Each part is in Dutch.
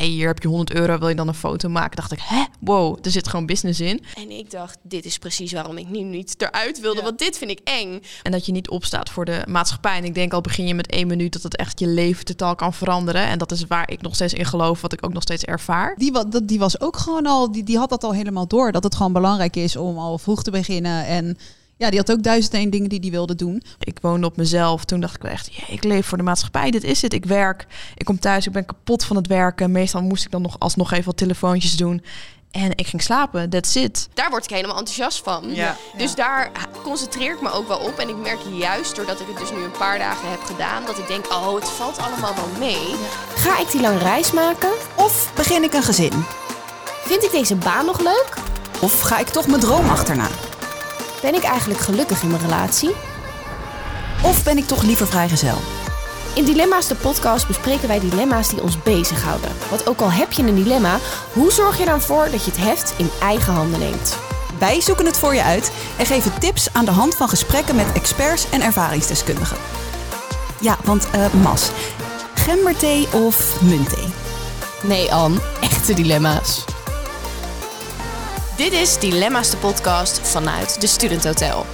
hey, hier heb je 100 euro, wil je dan een foto maken? Dacht ik, hè, wow, er zit gewoon business in. En ik dacht, dit is precies waarom ik nu niet eruit wilde, want dit vind ik eng. En dat je niet opstaat voor de maatschappij. En ik denk al begin je met één minuut dat het echt je leven totaal kan veranderen. En dat is waar ik nog steeds in geloof, wat ik ook nog steeds ervaar. Die, wa- dat- die was ook gewoon al, die, die had dat al helemaal door. Dat het gewoon belangrijk is om al vroeg te beginnen. En ja, die had ook duizend en één dingen die die wilde doen. Ik woonde op mezelf. Toen dacht ik wel echt, ja, ik leef voor de maatschappij. Dit is het. Ik werk. Ik kom thuis. Ik ben kapot van het werken. Meestal moest ik dan nog alsnog even wat telefoontjes doen. En ik ging slapen. That's it. Daar word ik helemaal enthousiast van. Ja. Dus daar concentreer ik me ook wel op. En ik merk juist, doordat ik het dus nu een paar dagen heb gedaan, dat ik denk, oh, het valt allemaal wel mee. Ga ik die lange reis maken? Of begin ik een gezin? Vind ik deze baan nog leuk? Of ga ik toch mijn droom achterna? Ben ik eigenlijk gelukkig in mijn relatie? Of ben ik toch liever vrijgezel? In Dilemma's de podcast bespreken wij dilemma's die ons bezighouden. Want ook al heb je een dilemma, hoe zorg je dan voor dat je het heft in eigen handen neemt? Wij zoeken het voor je uit en geven tips aan de hand van gesprekken met experts en ervaringsdeskundigen. Ja, want eh Mas, gemberthee of muntthee? Nee, Anne, echte dilemma's. Dit is Dilemma's de podcast vanuit de Student Hotel.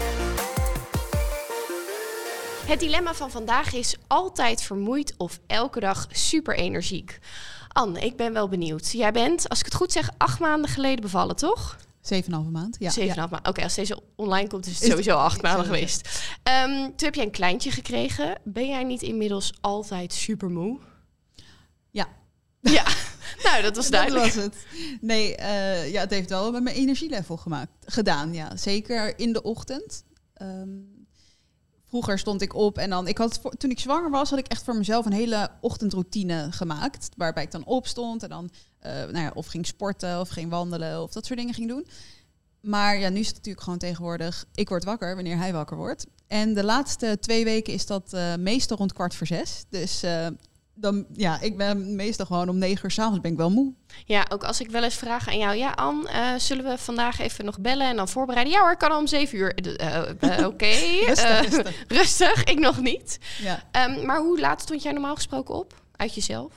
Het dilemma van vandaag is altijd vermoeid of elke dag super energiek. Anne, ik ben wel benieuwd. Jij bent, als ik het goed zeg, acht maanden geleden bevallen, toch? Zeven en een halve maand. Ja, Zeven en ja. een half maanden. Oké, als deze online komt, is het sowieso acht maanden geweest. Ehm, toen heb jij een kleintje gekregen. Ben jij niet inmiddels altijd super moe? Ja. Ja, nou, dat was duidelijk. Dat was het. Nee, eh, ja, het heeft wel met mijn energielevel gemaakt, gedaan. Ja. Zeker in de ochtend. Ehm, vroeger stond ik op en dan... Ik had, voor- toen ik zwanger was, had ik echt voor mezelf een hele ochtendroutine gemaakt. Waarbij ik dan opstond en dan eh, nou ja, of ging sporten of ging wandelen of dat soort dingen ging doen. Maar ja, nu is het natuurlijk gewoon tegenwoordig... Ik word wakker wanneer hij wakker wordt. En de laatste twee weken is dat eh, meestal rond kwart voor zes. Dus... dan, ja, ik ben meestal gewoon om negen uur s'avonds ben ik wel moe. Ja, ook als ik wel eens vraag aan jou, ja, Anne, eh, zullen we vandaag even nog bellen en dan voorbereiden? Ja hoor, kan al om zeven uur. Eh, eh, Oké, Rustig, rustig. rustig, ik nog niet. Ja. Ehm, maar hoe laat stond jij normaal gesproken op? Uit jezelf?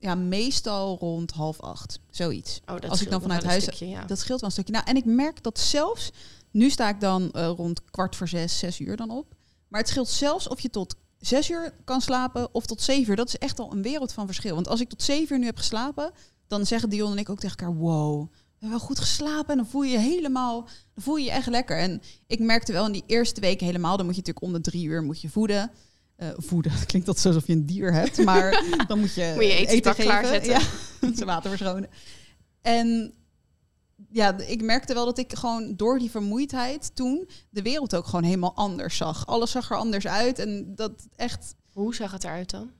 ja, meestal rond half acht. Zoiets. Oh, dat Als ik dan vanuit huis. stukje, ja. Dat scheelt wel een stukje. Nou, en ik merk dat zelfs. Nu sta ik dan rond kwart voor zes, zes uur dan op. Maar het scheelt zelfs of je tot zes uur kan slapen of tot zeven uur. Dat is echt al een wereld van verschil. Want als ik tot zeven uur nu heb geslapen, dan zeggen Dion en ik ook tegen elkaar: wow. We hebben wel goed geslapen en dan voel je je helemaal, dan voel je je echt lekker. En ik merkte wel in die eerste weken helemaal, dan moet je natuurlijk om de drie uur moet je voeden. Eh, voeden, dat klinkt dat alsof je een dier hebt, maar dan moet je, Moet je eten geven. klaarzetten. Ja, zijn water verschonen. En ja, ik merkte wel dat ik gewoon door die vermoeidheid toen de wereld ook gewoon helemaal anders zag. Alles zag er anders uit en dat echt, Hoe zag het eruit dan?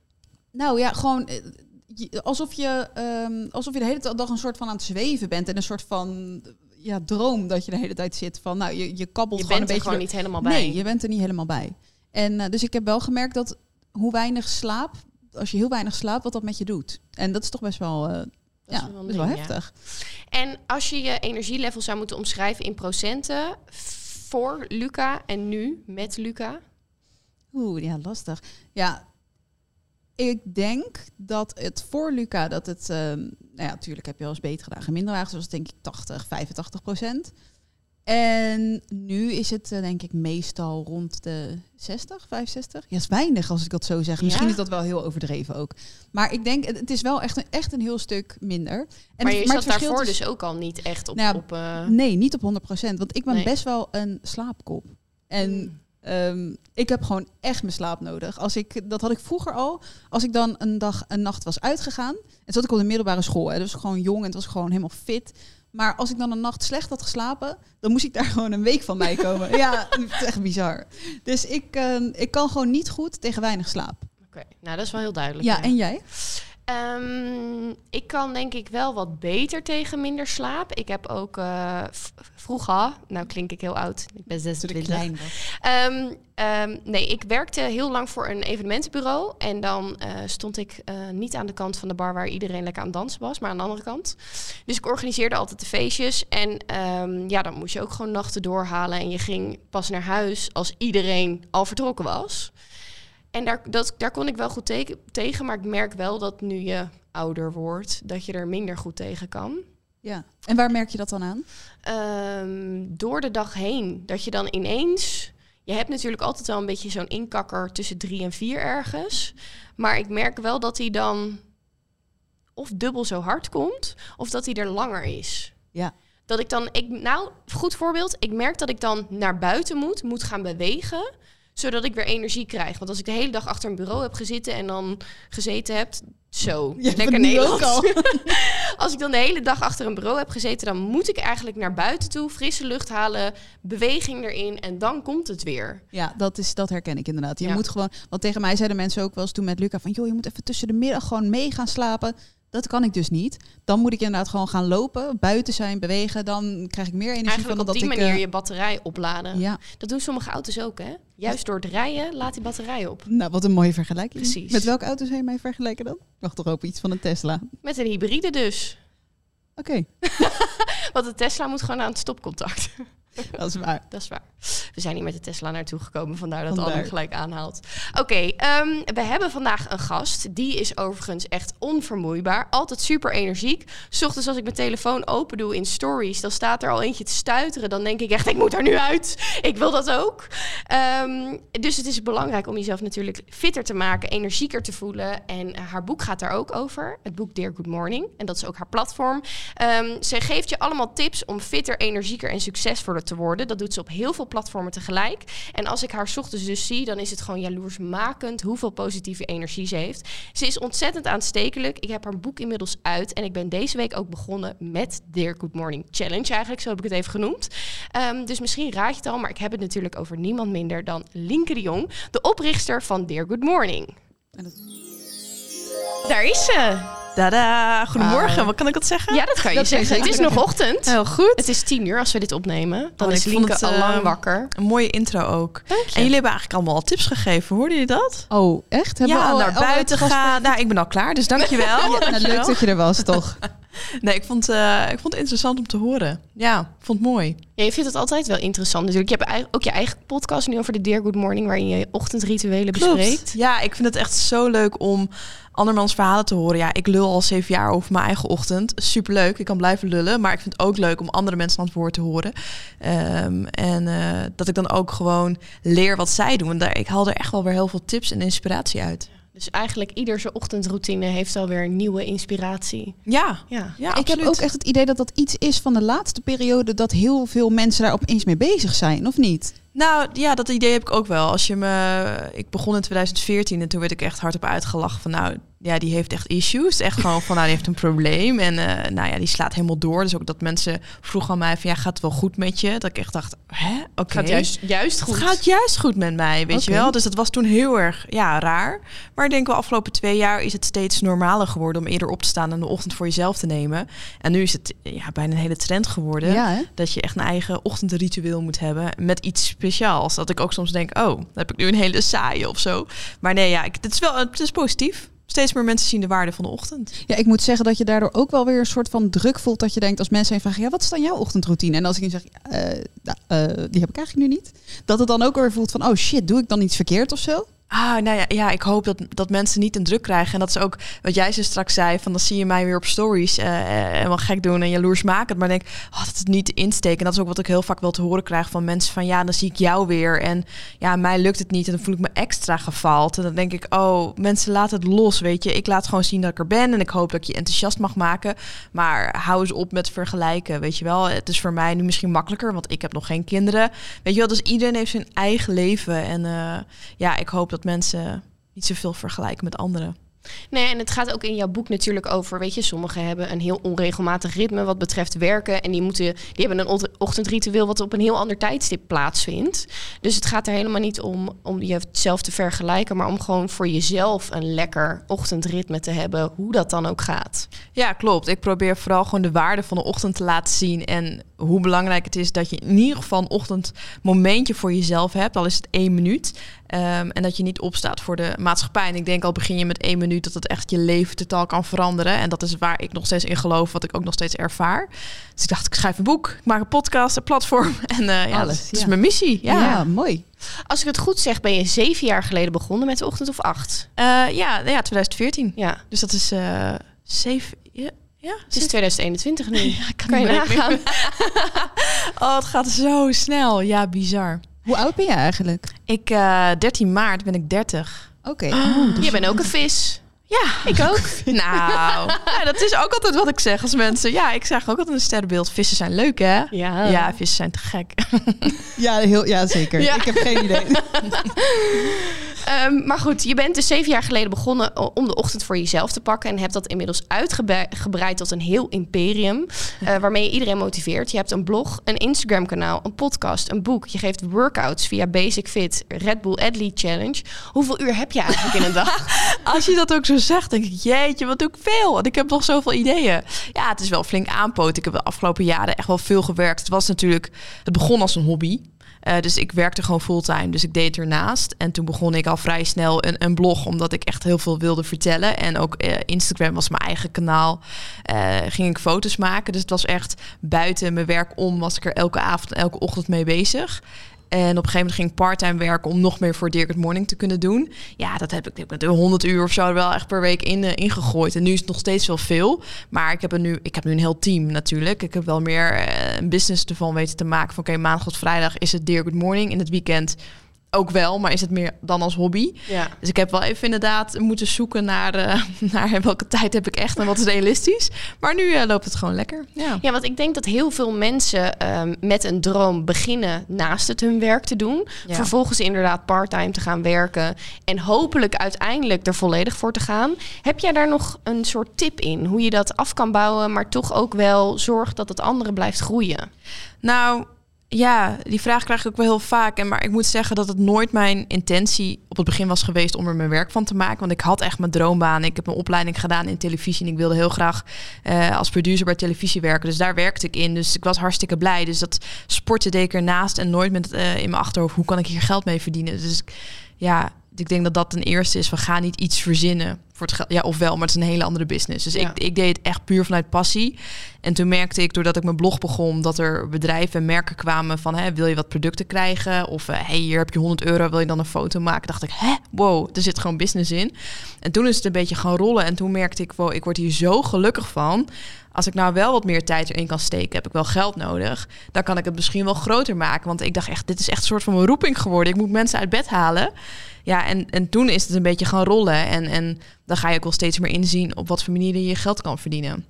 nou ja, gewoon eh, alsof je, ehm, alsof je de hele dag een soort van aan het zweven bent en een soort van ja, droom dat je de hele tijd zit van, nou, je, je kabbelt Je gewoon bent een er beetje gewoon niet helemaal bij. Nee, je bent er niet helemaal bij. En eh, dus ik heb wel gemerkt dat hoe weinig slaap, als je heel weinig slaapt, wat dat met je doet. En dat is toch best wel, eh, Dat is ja, wel een best wel ding, ja. heftig. En als je je energielevel zou moeten omschrijven in procenten voor Luca en nu met Luca? Oeh, ja, lastig. Ja, ik denk dat het voor Luca, dat het, ehm, nou ja, natuurlijk heb je wel eens betere dagen, minder dagen, zoals denk ik 80, 85 procent. En nu is het eh, denk ik meestal rond de 60, 65. Ja, is weinig als ik dat zo zeg. Misschien Ja? is dat wel heel overdreven ook. Maar ik denk, het is wel echt een, echt een heel stuk minder. En maar je het zat daarvoor is- dus ook al niet echt op... Nou op eh, Nee, niet op 100%. Want ik ben Nee. best wel een slaapkop. En Mm. ehm, ik heb gewoon echt mijn slaap nodig. Als ik, dat had ik vroeger al. Als ik dan een dag, een nacht was uitgegaan. En zat ik op de middelbare school. Hè, dus gewoon jong en het was gewoon helemaal fit. Maar als ik dan een nacht slecht had geslapen, dan moest ik daar gewoon een week van bij komen. ja, het is echt bizar. Dus ik, ehm, ik kan gewoon niet goed tegen weinig slaap. Oké, nou dat is wel heel duidelijk. Ja, en jij? Ehm, ik kan denk ik wel wat beter tegen minder slaap. Ik heb ook eh, vroeger, nou klink ik heel oud, ik ben 26. Ehm, ehm, nee, ik werkte heel lang voor een evenementenbureau. En dan eh, stond ik eh, niet aan de kant van de bar waar iedereen lekker aan het dansen was, maar aan de andere kant. Dus ik organiseerde altijd de feestjes. En ja, dan moest je ook gewoon nachten doorhalen. En je ging pas naar huis als iedereen al vertrokken was. En daar, dat, daar kon ik wel goed tegen. Maar ik merk wel dat nu je ouder wordt, dat je er minder goed tegen kan. Ja. En waar merk je dat dan aan? Ehm, door de dag heen. Dat je dan ineens. Je hebt natuurlijk altijd wel een beetje zo'n inkakker tussen drie en vier ergens. Maar ik merk wel dat hij dan of dubbel zo hard komt, of dat hij er langer is. Ja. Dat ik dan, ik, nou, goed voorbeeld, ik merk dat ik dan naar buiten moet, moet gaan bewegen, zodat ik weer energie krijg. Want als ik de hele dag achter een bureau heb gezeten en dan gezeten heb, zo, Je lekker Nederlands. als ik dan de hele dag achter een bureau heb gezeten, dan moet ik eigenlijk naar buiten toe, frisse lucht halen, beweging erin en dan komt het weer. Ja, dat, is, dat herken ik inderdaad. Je Ja. moet gewoon, want tegen mij zeiden mensen ook wel eens toen met Luca van, joh, je moet even tussen de middag gewoon mee gaan slapen. Dat kan ik dus niet. Dan moet ik inderdaad gewoon gaan lopen, buiten zijn, bewegen. Dan krijg ik meer energie Eigenlijk van op dat die ik. manier eh, je batterij opladen. ja, Dat doen sommige auto's ook, hè? Juist door het rijden laat die batterij op. nou wat een mooie vergelijking. Precies. Met welke auto's zou je mij vergelijken dan? Ik wacht toch op iets van een Tesla. Met een hybride dus. Oké, Want de Tesla moet gewoon aan het stopcontact. dat is waar. Dat is waar. We zijn niet met de Tesla naartoe gekomen, vandaar dat. Anne gelijk aanhaalt. Oké, ehm, we hebben vandaag een gast. Die is overigens echt onvermoeibaar. Altijd super energiek. ochtends als ik mijn telefoon open doe in stories, dan staat er al eentje te stuiteren. Dan denk ik echt, ik moet er nu uit. Ik wil dat ook. Ehm, dus het is belangrijk om jezelf natuurlijk fitter te maken, energieker te voelen. En eh, haar boek gaat daar ook over. Het boek Dear Good Morning. En dat is ook haar platform. Ehm zij geeft je allemaal tips om fitter, energieker en succesvoller te worden. Dat doet ze op heel veel platformen tegelijk. En als ik haar ochtends dus zie, dan is het gewoon jaloersmakend hoeveel positieve energie ze heeft. Ze is ontzettend aanstekelijk. Ik heb haar boek inmiddels uit. En ik ben deze week ook begonnen met Dear Good Morning Challenge eigenlijk. Zo heb ik het even genoemd. Ehm, dus misschien raad je het al, maar ik heb het natuurlijk over niemand minder dan Linke de Jong, de oprichter van Dear Good Morning. En dat- Daar is ze. Tada, goedemorgen. Wauw. Wat kan ik dat zeggen? Ja, dat kan je Dat zeggen. Het is nog ochtend. Heel goed. Het is tien uur als we dit opnemen. Dan Oh, is ik vond Linke het, al lang eh, wakker. Een mooie intro ook. Dank je. En jullie hebben eigenlijk allemaal al tips gegeven. Hoorden jullie dat? Oh, echt? Hebben we ja, al- naar al buiten gaan. Nou, ik ben al klaar, dus dankjewel. Ja, nou, Dankjewel. leuk dat je er was, toch? Nee, ik vond, eh, ik vond het interessant om te horen. Ja, ik vond het mooi. Ja, je vindt het altijd wel interessant natuurlijk. Je hebt ook je eigen podcast nu over de Dear Good Morning... waarin je ochtendrituelen bespreekt. Ja, ik vind het echt zo leuk om andermans verhalen te horen. Ja, ik lul al zeven jaar over mijn eigen ochtend. Superleuk, ik kan blijven lullen. Maar ik vind het ook leuk om andere mensen aan het woord te horen. Ehm, en eh, dat ik dan ook gewoon leer wat zij doen. En daar, ik haal er echt wel weer heel veel tips en inspiratie uit. Dus eigenlijk ieder zijn ochtendroutine heeft alweer nieuwe inspiratie. Ja, Ja. ja ik heb ook echt het idee dat dat iets is van de laatste periode dat heel veel mensen daar opeens mee bezig zijn, of niet? Nou ja, dat idee heb ik ook wel. Als je me, ik begon in 2014 en toen werd ik echt hardop uitgelachen van nou, ja, die heeft echt issues. Echt gewoon van nou, die heeft een probleem en eh, nou ja, die slaat helemaal door. Dus ook dat mensen vroegen aan mij van ja, gaat het wel goed met je? Dat ik echt dacht, hè, oké. Het gaat juist, juist goed. Het gaat juist goed met mij, weet je wel. Dus dat was toen heel erg ja, raar. Maar ik denk wel afgelopen twee jaar is het steeds normaler geworden om eerder op te staan en de ochtend voor jezelf te nemen. En nu is het ja, bijna een hele trend geworden. Ja? Dat je echt een eigen ochtendritueel moet hebben met iets speciaals. Dat ik ook soms denk, oh, dan heb ik nu een hele saaie of zo. Maar nee, ja, ik, het is wel het is positief. Steeds meer mensen zien de waarde van de ochtend. Ja, ik moet zeggen dat je daardoor ook wel weer een soort van druk voelt dat je denkt als mensen vragen, ja, wat is dan jouw ochtendroutine? En als ik zeg, eh, nou, eh, die heb ik eigenlijk nu niet. Dat het dan ook weer voelt van, oh shit, doe ik dan iets verkeerd of zo? Ah, nou ja, ja ik hoop dat, dat mensen niet een druk krijgen. En dat ze ook, wat jij zo straks zei, van dan zie je mij weer op stories eh, eh, helemaal gek doen en jaloers maken. Maar denk, oh, dat niet insteken. En dat is ook wat ik heel vaak wel te horen krijg van mensen van, ja, dan zie ik jou weer. En ja, mij lukt het niet en dan voel ik me extra gefaald. En dan denk ik, oh, mensen laten het los, weet je. Ik laat gewoon zien dat ik er ben en ik hoop dat ik je enthousiast mag maken. Maar hou eens op met vergelijken, weet je wel. Het is voor mij nu misschien makkelijker, want ik heb nog geen kinderen. Weet je wel, dus iedereen heeft zijn eigen leven. En eh, ja, ik hoop dat mensen niet zoveel vergelijken met anderen. Nee, en het gaat ook in jouw boek natuurlijk over, weet je, sommigen hebben een heel onregelmatig ritme wat betreft werken. En die, moeten, die hebben een ochtendritueel wat op een heel ander tijdstip plaatsvindt. Dus het gaat er helemaal niet om om jezelf te vergelijken, maar om gewoon voor jezelf een lekker ochtendritme te hebben, hoe dat dan ook gaat. Ja, klopt. Ik probeer vooral gewoon de waarde van de ochtend te laten zien. En hoe belangrijk het is dat je in ieder geval een ochtendmomentje voor jezelf hebt. Al is het één minuut. Ehm, en dat je niet opstaat voor de maatschappij. En ik denk al begin je met één minuut dat het echt je leven totaal kan veranderen. En dat is waar ik nog steeds in geloof, wat ik ook nog steeds ervaar. Dus ik dacht, ik schrijf een boek, ik maak een podcast, een platform. En eh, ja, Alles, dat, is mijn missie. Ja, Ja, mooi. Als ik het goed zeg, ben je zeven jaar geleden begonnen met de ochtend of acht? Eh, ja, ja 2014. Ja. Dus dat is eh, Zeven, ja, ja, Het is 2021 nu. Ja, kan, Kan je nagaan. oh, het gaat zo snel. Ja, bizar. Hoe oud ben je eigenlijk? Ik, eh 13 maart ben ik 30. Oké. Je bent ook een vis. Ja, Ik ook. nou, ja, dat is ook altijd wat ik zeg als mensen. Ja, ik zeg ook altijd een sterrenbeeld. Vissen zijn leuk, hè? Ja. Ja, vissen zijn te gek. Ja, heel, ja zeker. Ja. Ik heb geen idee. Ehm, maar goed, je bent dus zeven jaar geleden begonnen o- om de ochtend voor jezelf te pakken. En hebt dat inmiddels uitgebreid tot een heel imperium. eh, waarmee je iedereen motiveert. Je hebt een blog, een Instagram kanaal, een podcast, een boek. Je geeft workouts via Basic Fit, Red Bull Athlete Challenge. Hoeveel uur heb je eigenlijk in een dag? Als je dat ook zo zegt, denk ik, jeetje, wat doe ik veel. Want ik heb nog zoveel ideeën. Ja, het is wel flink aanpoot. Ik heb de afgelopen jaren echt wel veel gewerkt. Het was natuurlijk, het begon als een hobby. Eh, dus ik werkte gewoon fulltime. Dus ik deed ernaast. En toen begon ik al vrij snel een, een blog, omdat ik echt heel veel wilde vertellen. En ook eh, Instagram was mijn eigen kanaal. Eh, ging ik foto's maken. Dus het was echt buiten mijn werk om, was ik er elke avond en elke ochtend mee bezig. En op een gegeven moment ging ik parttime werken om nog meer voor Dirk het Morning te kunnen doen. Ja, dat heb ik, ik er 100 uur of zo wel echt per week in, eh, ingegooid. En nu is het nog steeds wel veel. Maar ik heb, er nu, ik heb nu een heel team natuurlijk. Ik heb wel meer eh, een business ervan weten te maken. Van oké, maandag tot vrijdag is het Dirk het Morning. In het weekend ook wel, maar is het meer dan als hobby. Ja. Dus ik heb wel even inderdaad moeten zoeken naar, eh, naar welke tijd heb ik echt en wat is realistisch. Maar nu eh, loopt het gewoon lekker. Ja. Ja, want ik denk dat heel veel mensen ehm, met een droom beginnen naast het hun werk te doen. Ja. Vervolgens inderdaad parttime te gaan werken. En hopelijk uiteindelijk er volledig voor te gaan. Heb jij daar nog een soort tip in? Hoe je dat af kan bouwen, maar toch ook wel zorgt dat het andere blijft groeien? Nou, ja, die vraag krijg ik ook wel heel vaak. En maar ik moet zeggen dat het nooit mijn intentie op het begin was geweest om er mijn werk van te maken. Want ik had echt mijn droombaan. Ik heb een opleiding gedaan in televisie. En ik wilde heel graag eh, als producer bij televisie werken. Dus daar werkte ik in. Dus ik was hartstikke blij. Dus dat sporten deed ik ernaast. En nooit met eh, in mijn achterhoofd, hoe kan ik hier geld mee verdienen? Dus ja, ik denk dat dat ten eerste is. We gaan niet iets verzinnen voor het geld. Ja, ofwel, maar het is een hele andere business. Dus Ja. ik, ik deed het echt puur vanuit passie. En toen merkte ik, doordat ik mijn blog begon, dat er bedrijven en merken kwamen van, hè, wil je wat producten krijgen? Of, eh, hey, hier heb je 100 euro, wil je dan een foto maken? Dacht ik, hè, wow, er zit gewoon business in. En toen is het een beetje gaan rollen. En toen merkte ik, wow, ik word hier zo gelukkig van. Als ik nou wel wat meer tijd erin kan steken, heb ik wel geld nodig. Dan kan ik het misschien wel groter maken. Want ik dacht echt, dit is echt een soort van mijn roeping geworden. Ik moet mensen uit bed halen. Ja, en, en toen is het een beetje gaan rollen. En, en dan ga je ook wel steeds meer inzien op wat voor manieren je geld kan verdienen.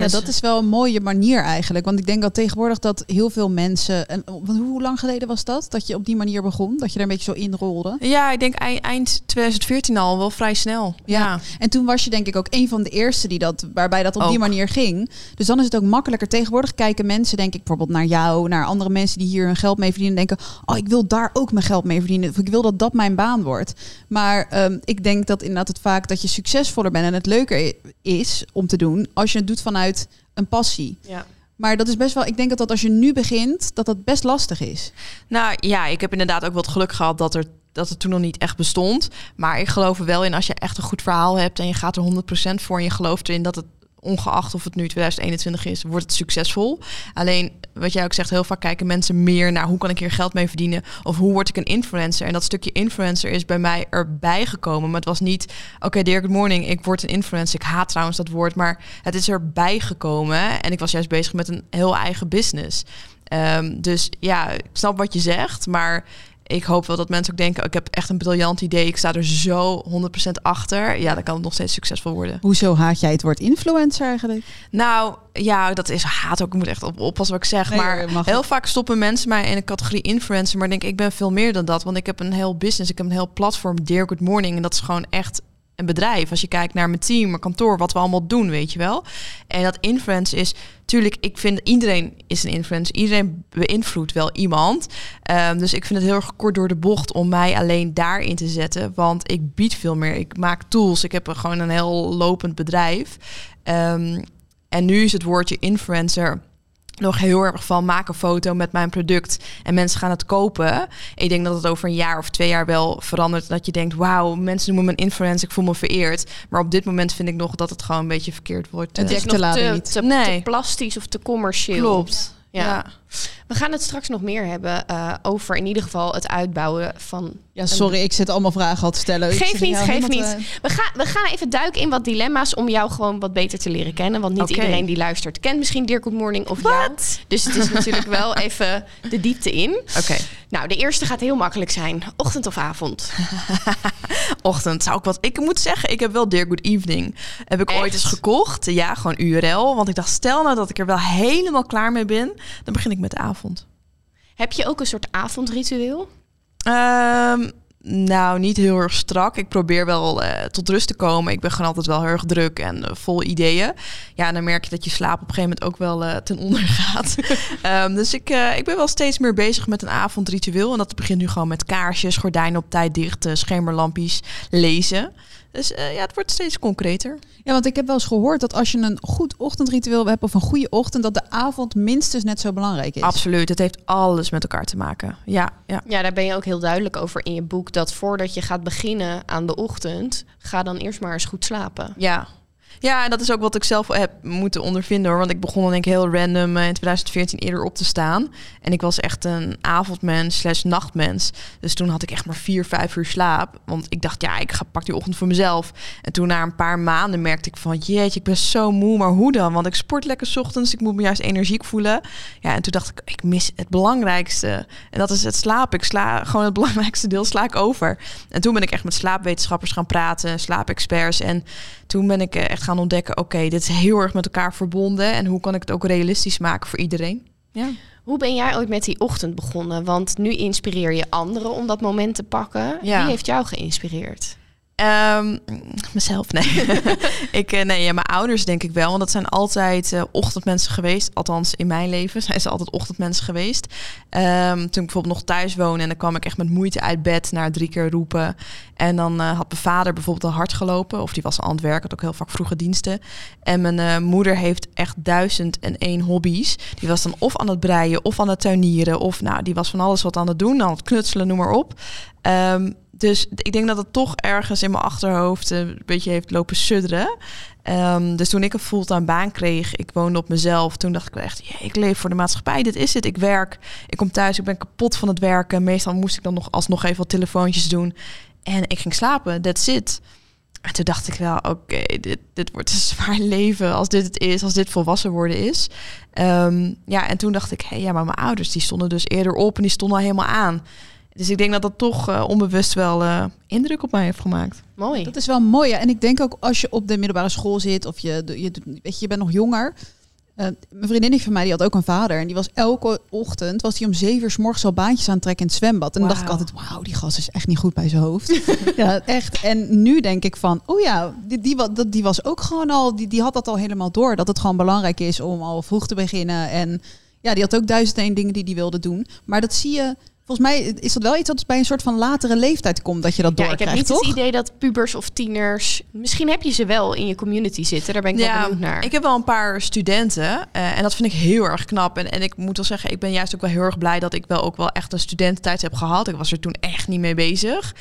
Ja, dat is wel een mooie manier eigenlijk. Want ik denk dat tegenwoordig dat heel veel mensen... En, want hoe lang geleden was dat? Dat je op die manier begon? Dat je er een beetje zo in rolde? Ja, ik denk eind, eind 2014 al, wel vrij snel. Ja. En toen was je denk ik ook een van de eerste die dat, waarbij dat op die manier ging. Dus dan is het ook makkelijker. Tegenwoordig kijken mensen, denk ik, bijvoorbeeld naar jou, naar andere mensen die hier hun geld mee verdienen, denken: Oh, ik wil daar ook mijn geld mee verdienen. Of ik wil dat dat mijn baan wordt. Maar ehm, ik denk dat inderdaad het vaak dat je succesvoller bent en het leuker is om te doen als je het doet vanuit een passie. Ja. Maar dat is best wel, ik denk dat dat als je nu begint, dat dat best lastig is. Nou ja, ik heb inderdaad ook wat geluk gehad dat er dat het toen nog niet echt bestond. Maar ik geloof er wel in als je echt een goed verhaal hebt en je gaat er 100% voor en je gelooft erin dat het ongeacht of het nu 2021 is, wordt het succesvol. Alleen wat jij ook zegt, heel vaak kijken mensen meer naar hoe kan ik hier geld mee verdienen of hoe word ik een influencer. En dat stukje influencer is bij mij erbij gekomen. Maar het was niet, oké, Dirk, good morning, ik word een influencer. Ik haat trouwens dat woord, maar het is erbij gekomen. En ik was juist bezig met een heel eigen business. Ehm, dus ja, ik snap wat je zegt, maar ik hoop wel dat mensen ook denken, ik heb echt een briljant idee, ik sta er zo 100% achter. Ja, dan kan het nog steeds succesvol worden. Hoezo haat jij het woord influencer eigenlijk? Nou, ja, dat is haat ook. Ik moet echt op, oppassen wat ik zeg. Nee, maar mag heel vaak stoppen mensen mij in de categorie influencer. Maar ik denk, ik ben veel meer dan dat. Want ik heb een heel business. Ik heb een heel platform, Dear Good Morning. En dat is gewoon echt een bedrijf. Als je kijkt naar mijn team, mijn kantoor, wat we allemaal doen, weet je wel. En dat influence is, tuurlijk, ik vind iedereen is een influencer. Iedereen beïnvloedt wel iemand. Ehm, dus ik vind het heel erg kort door de bocht om mij alleen daarin te zetten. Want ik bied veel meer. Ik maak tools. Ik heb gewoon een heel lopend bedrijf. Ehm, en nu is het woordje influencer nog heel erg van maak een foto met mijn product en mensen gaan het kopen. Ik denk dat het over een jaar of twee jaar wel verandert. Dat je denkt, wauw, mensen noemen me een influencer, ik voel me vereerd. Maar op dit moment vind ik nog dat het gewoon een beetje verkeerd wordt. Het eh, is te te, niet. te, Nee. te plastisch of te commercieel. Klopt. Ja. Ja. We gaan het straks nog meer hebben uh, over in ieder geval het uitbouwen van. Ja, sorry, ik zit allemaal vragen al te stellen. Geef niet, geef niet. We, gaan, we gaan even duiken in wat dilemma's om jou gewoon wat beter te leren kennen. Want niet iedereen die luistert kent misschien Dear Good Morning of wat? jou. Dus het is natuurlijk wel even de diepte in. Oké. Nou, de eerste gaat heel makkelijk zijn. Ochtend of avond? Ochtend zou ik wat. Ik moet zeggen, ik heb wel Dear Good Evening. Heb ik ooit eens gekocht. Ja, gewoon URL. Want ik dacht, stel nou dat ik er wel helemaal klaar mee ben, dan begin ik met de avond. Heb je ook een soort avondritueel? Um, nou, niet heel erg strak. Ik probeer wel uh, tot rust te komen. Ik ben gewoon altijd wel heel erg druk en uh, vol ideeën. Ja, en dan merk je dat je slaap op een gegeven moment ook wel uh, ten onder gaat. um, dus ik, ik ben wel steeds meer bezig met een avondritueel. En dat begint nu gewoon met kaarsjes, gordijnen op tijd dicht, schemerlampjes, lezen. Dus uh, ja, het wordt steeds concreter. Ja, want ik heb wel eens gehoord dat als je een goed ochtendritueel hebt of een goede ochtend, dat de avond minstens net zo belangrijk is. Absoluut. Het heeft alles met elkaar te maken. Ja, ja. ja, daar ben je ook heel duidelijk over in je boek. Dat voordat je gaat beginnen aan de ochtend, ga dan eerst maar eens goed slapen. Ja, ja, en dat is ook wat ik zelf heb moeten ondervinden hoor. Want ik begon dan denk ik heel random eh, in 2014 eerder op te staan. En ik was echt een avondmens slash nachtmens. Dus toen had ik echt maar vier, vijf uur slaap. Want ik dacht, ja, ik ga pak die ochtend voor mezelf. En toen na een paar maanden merkte ik van, jeetje, ik ben zo moe. Maar hoe dan? Want ik sport lekker s ochtends. Ik moet me juist energiek voelen. Ja, en toen dacht ik, ik mis het belangrijkste. En dat is het slapen. Ik sla gewoon het belangrijkste deel sla ik over. En toen ben ik echt met slaapwetenschappers gaan praten, slaapexperts. En toen ben ik eh, echt gaan ontdekken, oké, dit is heel erg met elkaar verbonden. En hoe kan ik het ook realistisch maken voor iedereen? Ja. Hoe ben jij ooit met die ochtend begonnen? Want nu inspireer je anderen om dat moment te pakken. Ja. Wie heeft jou geïnspireerd? Um, mezelf, nee. ik, eh, nee, ja, mijn ouders denk ik wel. Want dat zijn altijd uh, ochtendmensen geweest. Althans, in mijn leven zijn ze altijd ochtendmensen geweest. Um, toen ik bijvoorbeeld nog thuis woonde... en dan kwam ik echt met moeite uit bed naar drie keer roepen. En dan uh, had mijn vader bijvoorbeeld al hard gelopen. Of die was al aan het werk, had ook heel vaak vroege diensten. En mijn moeder heeft echt duizend en één hobby's. Die was dan of aan het breien, of aan het tuinieren... of nou, die was van alles wat aan het doen. Aan het knutselen, noem maar op. Um, dus ik denk dat het toch ergens in mijn achterhoofd een beetje heeft lopen sudderen. Um, dus toen ik een fulltime baan kreeg, ik woonde op mezelf. Toen dacht ik echt, ik leef voor de maatschappij. Dit is het. Ik werk. Ik kom thuis. Ik ben kapot van het werken. Meestal moest ik dan nog alsnog even wat telefoontjes doen. En ik ging slapen. That's it. En toen dacht ik wel, oké, dit, dit wordt een zwaar leven als dit het is, als dit volwassen worden is. Um, ja, en toen dacht ik, hé, hey, ja, maar mijn ouders die stonden dus eerder op en die stonden al helemaal aan. Dus ik denk dat dat toch uh, onbewust wel uh, indruk op mij heeft gemaakt. Mooi. Dat is wel mooi. En ik denk ook als je op de middelbare school zit of je, je, weet je, je bent nog jonger. Uh, mijn vriendin van mij die had ook een vader. En die was elke ochtend was hij om zeven uur s morgens al baantjes aan het trekken in het zwembad. En dan dacht ik altijd, wauw, die gast is echt niet goed bij zijn hoofd. ja, echt. En nu denk ik van, oh ja, die, die, die, die was ook gewoon al, die, die had dat al helemaal door. Dat het gewoon belangrijk is om al vroeg te beginnen. En ja, die had ook duizend één dingen die die wilde doen. Maar dat zie je Volgens mij is dat wel iets wat bij een soort van latere leeftijd komt, dat je dat doorkrijgt, Ja, ik heb niet het idee dat pubers of tieners... Misschien heb je ze wel in je community zitten, daar ben ik ja, wel benieuwd naar. Ik heb wel een paar studenten uh, en dat vind ik heel erg knap. En, en ik moet wel zeggen, ik ben juist ook wel heel erg blij dat ik wel ook wel echt een studententijd heb gehad. Ik was er toen echt niet mee bezig.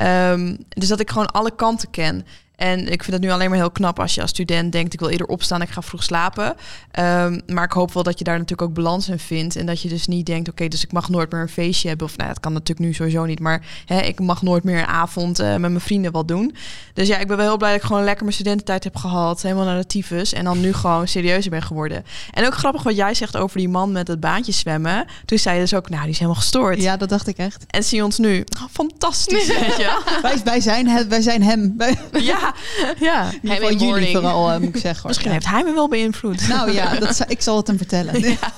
Um, dus dat ik gewoon alle kanten ken. En ik vind het nu alleen maar heel knap als je als student denkt: ik wil eerder opstaan, ik ga vroeg slapen. Um, maar ik hoop wel dat je daar natuurlijk ook balans in vindt. En dat je dus niet denkt: oké, dus ik mag nooit meer een feestje hebben. Of nou, dat kan natuurlijk nu sowieso niet. Maar hè, ik mag nooit meer een avond uh, met mijn vrienden wat doen. Dus ja, ik ben wel heel blij dat ik gewoon lekker mijn studententijd heb gehad. Helemaal naar de tyfus. En dan nu gewoon serieuzer ben geworden. En ook grappig wat jij zegt over die man met het baantje zwemmen. Toen zei je dus ook: nou, die is helemaal gestoord. Ja, dat dacht ik echt. En zie ons nu. Oh, fantastisch. Weet je? wij, wij, zijn wij zijn hem. ja ja. Hij van jullie vooral, uh, moet ik zeggen. Misschien heeft hij me wel beïnvloed. Nou ja, dat, ik zal het hem vertellen. Ja.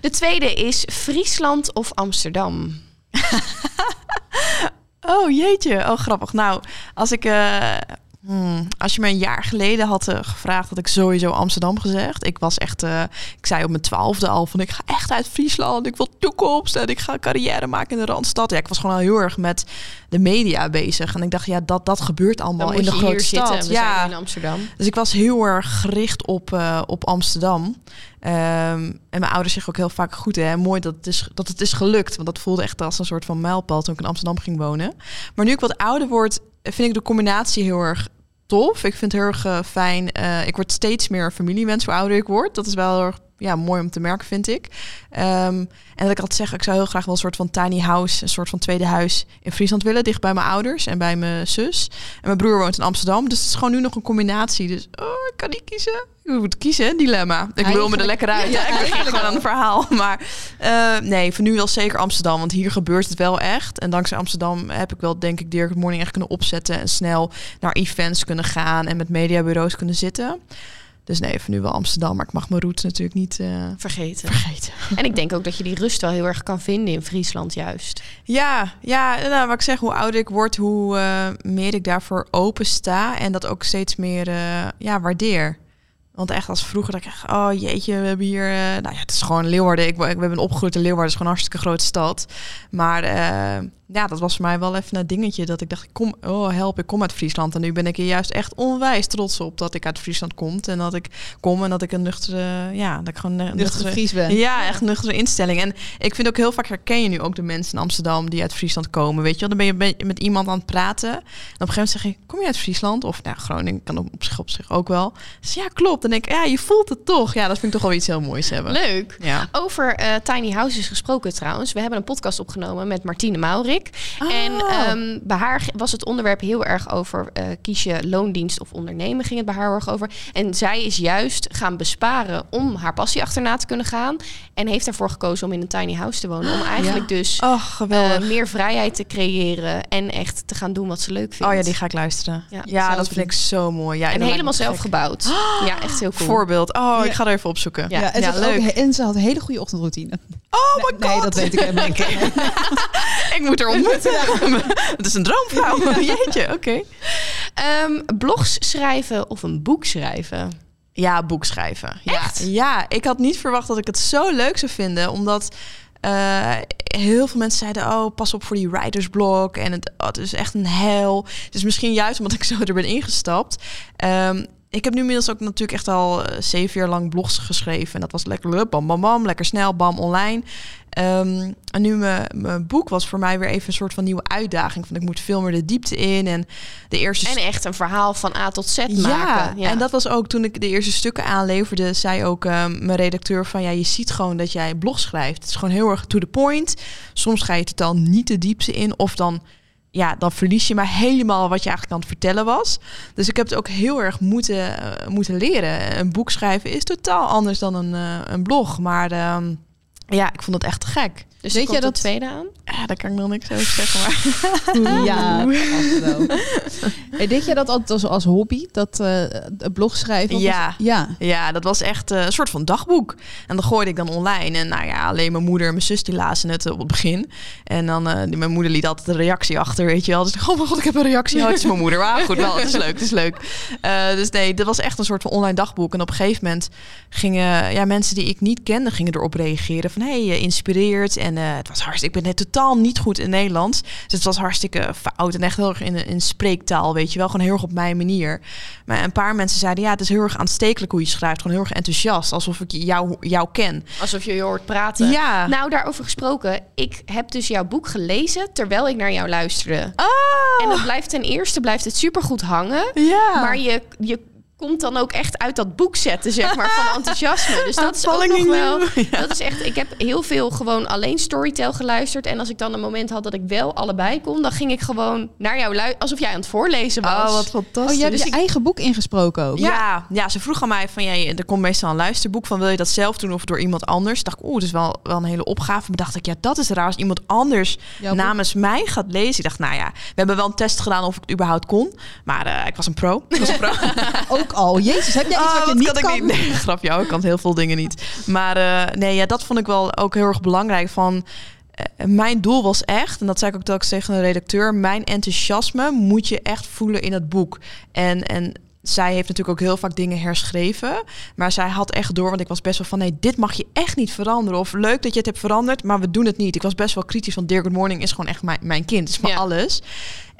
De tweede is Friesland of Amsterdam? oh jeetje, oh grappig. Nou, als ik... Uh, Hmm. Als je me een jaar geleden had uh, gevraagd, had ik sowieso Amsterdam gezegd. Ik was echt, uh, ik zei op mijn twaalfde al van ik ga echt uit Friesland. Ik wil toekomst en ik ga carrière maken in de Randstad. Ja, ik was gewoon al heel erg met de media bezig. En ik dacht, ja, dat, dat gebeurt allemaal in de grote stad. ja, in Amsterdam. Dus ik was heel erg gericht op, uh, op Amsterdam. Um, en mijn ouders zeggen ook heel vaak goed, hè, mooi dat het, is, dat het is gelukt. Want dat voelde echt als een soort van mijlpaal toen ik in Amsterdam ging wonen. Maar nu ik wat ouder word, vind ik de combinatie heel erg tof. Ik vind het heel erg uh, fijn. Uh, ik word steeds meer familiemens hoe ouder ik word. Dat is wel heel erg ja, mooi om te merken, vind ik. Ehm, en dat ik altijd zeg, ik zou heel graag wel een soort van tiny house, een soort van tweede huis in Friesland willen, dicht bij mijn ouders en bij mijn zus. En mijn broer woont in Amsterdam, dus het is gewoon nu nog een combinatie. Dus oh, ik kan niet kiezen. Ik moet kiezen, dilemma. Ik wil me er lekker uit. Ja, ik begin gewoon aan een verhaal. Maar uh, nee, voor nu wel zeker Amsterdam, want hier gebeurt het wel echt. En dankzij Amsterdam heb ik wel, denk ik, Dirk Morning echt kunnen opzetten en snel naar events kunnen gaan en met mediabureaus kunnen zitten. Dus nee, even nu wel Amsterdam, maar ik mag mijn roots natuurlijk niet uh, vergeten. vergeten. En ik denk ook dat je die rust wel heel erg kan vinden in Friesland juist. Ja, ja nou, wat ik zeg, hoe ouder ik word, hoe uh, meer ik daarvoor open sta en dat ook steeds meer uh, ja, waardeer. Want echt als vroeger dat ik echt, oh jeetje, we hebben hier, nou ja, het is gewoon Leeuwarden. Ik, we hebben opgegroeid in Leeuwarden, is gewoon een hartstikke grote stad. Maar ja, dat was voor mij wel even een dingetje dat ik dacht, kom, oh help, ik kom uit Friesland. En nu ben ik er juist echt onwijs trots op dat ik uit Friesland kom. En dat ik kom en dat ik een nuchtere, ja, dat ik gewoon een nuchtere Fries ben. Ja, echt een nuchtere instelling. En ik vind ook heel vaak herken je nu ook de mensen in Amsterdam die uit Friesland komen. Weet je wel, dan ben je met iemand aan het praten. En op een gegeven moment zeg je, kom je uit Friesland? Of nou, Groningen kan op zich op zich ook wel. Dus ja, klopt. En ik, ja, je voelt het toch. Ja, dat vind ik toch wel iets heel moois hebben. Leuk. Ja. Over uh, tiny houses gesproken trouwens. We hebben een podcast opgenomen met Martine Maurik. En um, bij haar was het onderwerp heel erg over uh, kies je loondienst of ondernemen ging het bij haar heel erg over. En zij is juist gaan besparen om haar passie achterna te kunnen gaan. En heeft ervoor gekozen om in een tiny house te wonen. Om eigenlijk dus oh, uh, meer vrijheid te creëren en echt te gaan doen wat ze leuk vindt. Oh ja, die ga ik luisteren. Ja, ja dat vind ik zo mooi. Ja, en, helemaal zelf gebouwd. Oh, ja, echt heel cool. Voorbeeld. Oh, ik ga er even opzoeken. Ja, ja, ja leuk. Ook, en ze had een hele goede ochtendroutine. Oh my god. Nee, dat weet ik helemaal niet. ik moet er ontmoeten. Het is een droomvrouw. Jeetje, oké. Okay. Um, blogs schrijven of een boek schrijven? Ja, boek schrijven. Echt? Ja, ja, ik had niet verwacht dat ik het zo leuk zou vinden, omdat uh, heel veel mensen zeiden: Oh, pas op voor die writersblok. En het, oh, het is echt een hel. Dus misschien juist omdat ik zo er ben ingestapt. Um, ik heb nu inmiddels ook natuurlijk echt al zeven jaar lang blogs geschreven. En dat was lekker bam, bam, bam, lekker snel, bam, online. Um, en nu mijn boek was voor mij weer even een soort van nieuwe uitdaging. Van ik moet veel meer de diepte in. En de eerste. En echt een verhaal van A tot Z ja, maken. Ja, en dat was ook toen ik de eerste stukken aanleverde, zei ook um, mijn redacteur van ja, je ziet gewoon dat jij blog schrijft. Het is gewoon heel erg to the point. Soms ga je totaal niet de diepte in. Of dan ja, dan verlies je maar helemaal wat je eigenlijk aan het vertellen was. Dus ik heb het ook heel erg moeten, uh, moeten leren. Een boek schrijven is totaal anders dan een, uh, een blog. Maar uh, ja, ik vond het echt gek. Dus weet je dat tweede aan? Ja, daar kan ik nog niks over zeggen. Maar. ja, hey, deed je dat altijd als, als hobby? Dat uh, blog schrijven? Ja. ja, ja, dat was echt uh, een soort van dagboek. En dan gooide ik dan online. En nou ja, alleen mijn moeder en mijn zus die lazen het op het begin. En dan, uh, die, mijn moeder liet altijd een reactie achter, weet je wel. Dus oh mijn god, ik heb een reactie. Oh, het is mijn moeder. Maar goed, wel, het is leuk, het is leuk. dus nee, dat was echt een soort van online dagboek. En op een gegeven moment gingen ja, mensen die ik niet kende, gingen erop reageren. Van, hey, je inspireert en en uh, het was hartstikke. Ik ben net totaal niet goed in Nederlands. Dus het was hartstikke fout en echt heel erg in, in spreektaal, weet je wel. Gewoon heel erg op mijn manier. Maar een paar mensen zeiden, ja, het is heel erg aanstekelijk hoe je schrijft. Gewoon heel erg enthousiast, alsof ik jou, jou ken. Alsof je je hoort praten. Ja. Nou, daarover gesproken. Ik heb dus jouw boek gelezen terwijl ik naar jou luisterde. Oh. En dat blijft ten eerste blijft het supergoed hangen. Ja. Maar je, je komt dan ook echt uit dat boek zetten, zeg maar, van enthousiasme. Dus dat is ook nog wel... Dat is echt... Ik heb heel veel gewoon alleen Storytel geluisterd. En als ik dan een moment had dat ik wel allebei kon... dan ging ik gewoon naar jou luisteren, alsof jij aan het voorlezen was. Oh, wat fantastisch. Oh, je hebt dus je eigen boek ingesproken ook? Ja, ja, ze vroeg aan mij van... Ja, er komt meestal een luisterboek van... wil je dat zelf doen of door iemand anders? Dacht ik, oeh, dat is wel, wel een hele opgave. Maar dacht ik, ja, dat is raar als iemand anders namens mij gaat lezen. Ik dacht, nou ja, we hebben wel een test gedaan of ik het überhaupt kon. Maar uh, ik was een pro. Ik was een pro. ook al. Jezus, heb jij iets oh, wat je niet kan? kan? Ik niet. Nee, grapje, ik kan heel veel dingen niet. Maar uh, nee, ja, dat vond ik wel ook heel erg belangrijk van uh, mijn doel was echt, en dat zei ik ook telkens tegen de redacteur, mijn enthousiasme moet je echt voelen in het boek. En, en zij heeft natuurlijk ook heel vaak dingen herschreven. Maar zij had echt door, want ik was best wel van... nee, dit mag je echt niet veranderen. Of leuk dat je het hebt veranderd, maar we doen het niet. Ik was best wel kritisch, want Dear Good Morning is gewoon echt mijn, mijn kind. Het is maar ja. alles.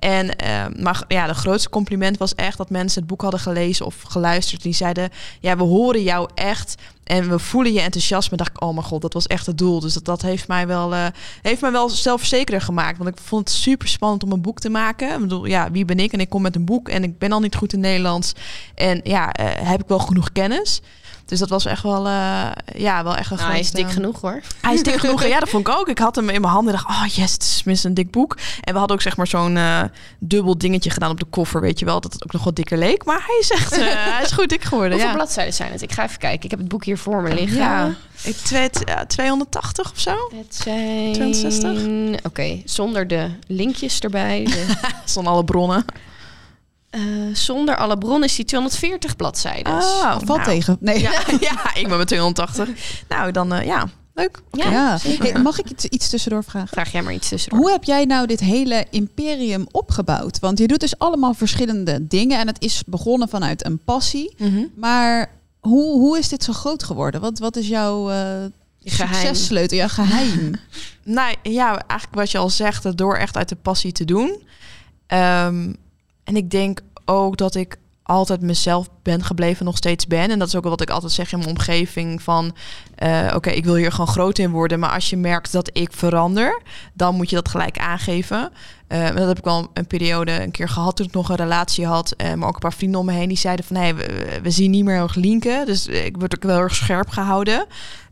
En uh, maar ja, de grootste compliment was echt dat mensen het boek hadden gelezen of geluisterd. Die zeiden: Ja, we horen jou echt. En we voelen je enthousiasme. Dacht ik, oh mijn god, dat was echt het doel. Dus dat, dat heeft mij wel, uh, heeft mij wel zelfverzekerder gemaakt. Want ik vond het super spannend om een boek te maken. Ik bedoel, ja, wie ben ik? En ik kom met een boek en ik ben al niet goed in Nederlands. En ja, uh, heb ik wel genoeg kennis. Dus dat was echt wel, uh, ja, wel echt een nou, Hij is dik genoeg hoor. Hij is dik genoeg. Ja, dat vond ik ook. Ik had hem in mijn handen en dacht, oh yes, het is tenminste een dik boek. En we hadden ook zeg maar zo'n uh, dubbel dingetje gedaan op de koffer, weet je wel, dat het ook nog wat dikker leek. Maar hij is echt, uh, hij is goed dik geworden. Hoeveel ja. bladzijden zijn het? Ik ga even kijken. Ik heb het boek hier voor me liggen. Ja, ik, twee, 280 of zo. Het zijn... 260. Oké, okay, zonder de linkjes erbij. De... zonder alle bronnen. Uh, zonder alle bronnen is die 240 bladzijden. Oh, valt nou. tegen. Nee. Ja, ja, ik ben met 280. nou, dan uh, ja, leuk. Okay. Ja, hey, mag ik iets, iets tussendoor vragen? Vraag jij maar iets tussendoor. Hoe heb jij nou dit hele imperium opgebouwd? Want je doet dus allemaal verschillende dingen en het is begonnen vanuit een passie. Mm -hmm. Maar hoe, hoe is dit zo groot geworden? Wat, wat is jouw uh, successleutel, jouw geheim? nou ja, eigenlijk wat je al zegt, door echt uit de passie te doen. Um, en ik denk ook dat ik altijd mezelf ben gebleven, nog steeds ben. En dat is ook wat ik altijd zeg in mijn omgeving van... Uh, oké, ik wil hier gewoon groot in worden. Maar als je merkt dat ik verander, dan moet je dat gelijk aangeven. Uh, dat heb ik al een periode een keer gehad toen ik nog een relatie had. Uh, maar ook een paar vrienden om me heen die zeiden van... Hey, we, zien niet meer heel linken. Dus ik word ook wel erg scherp gehouden.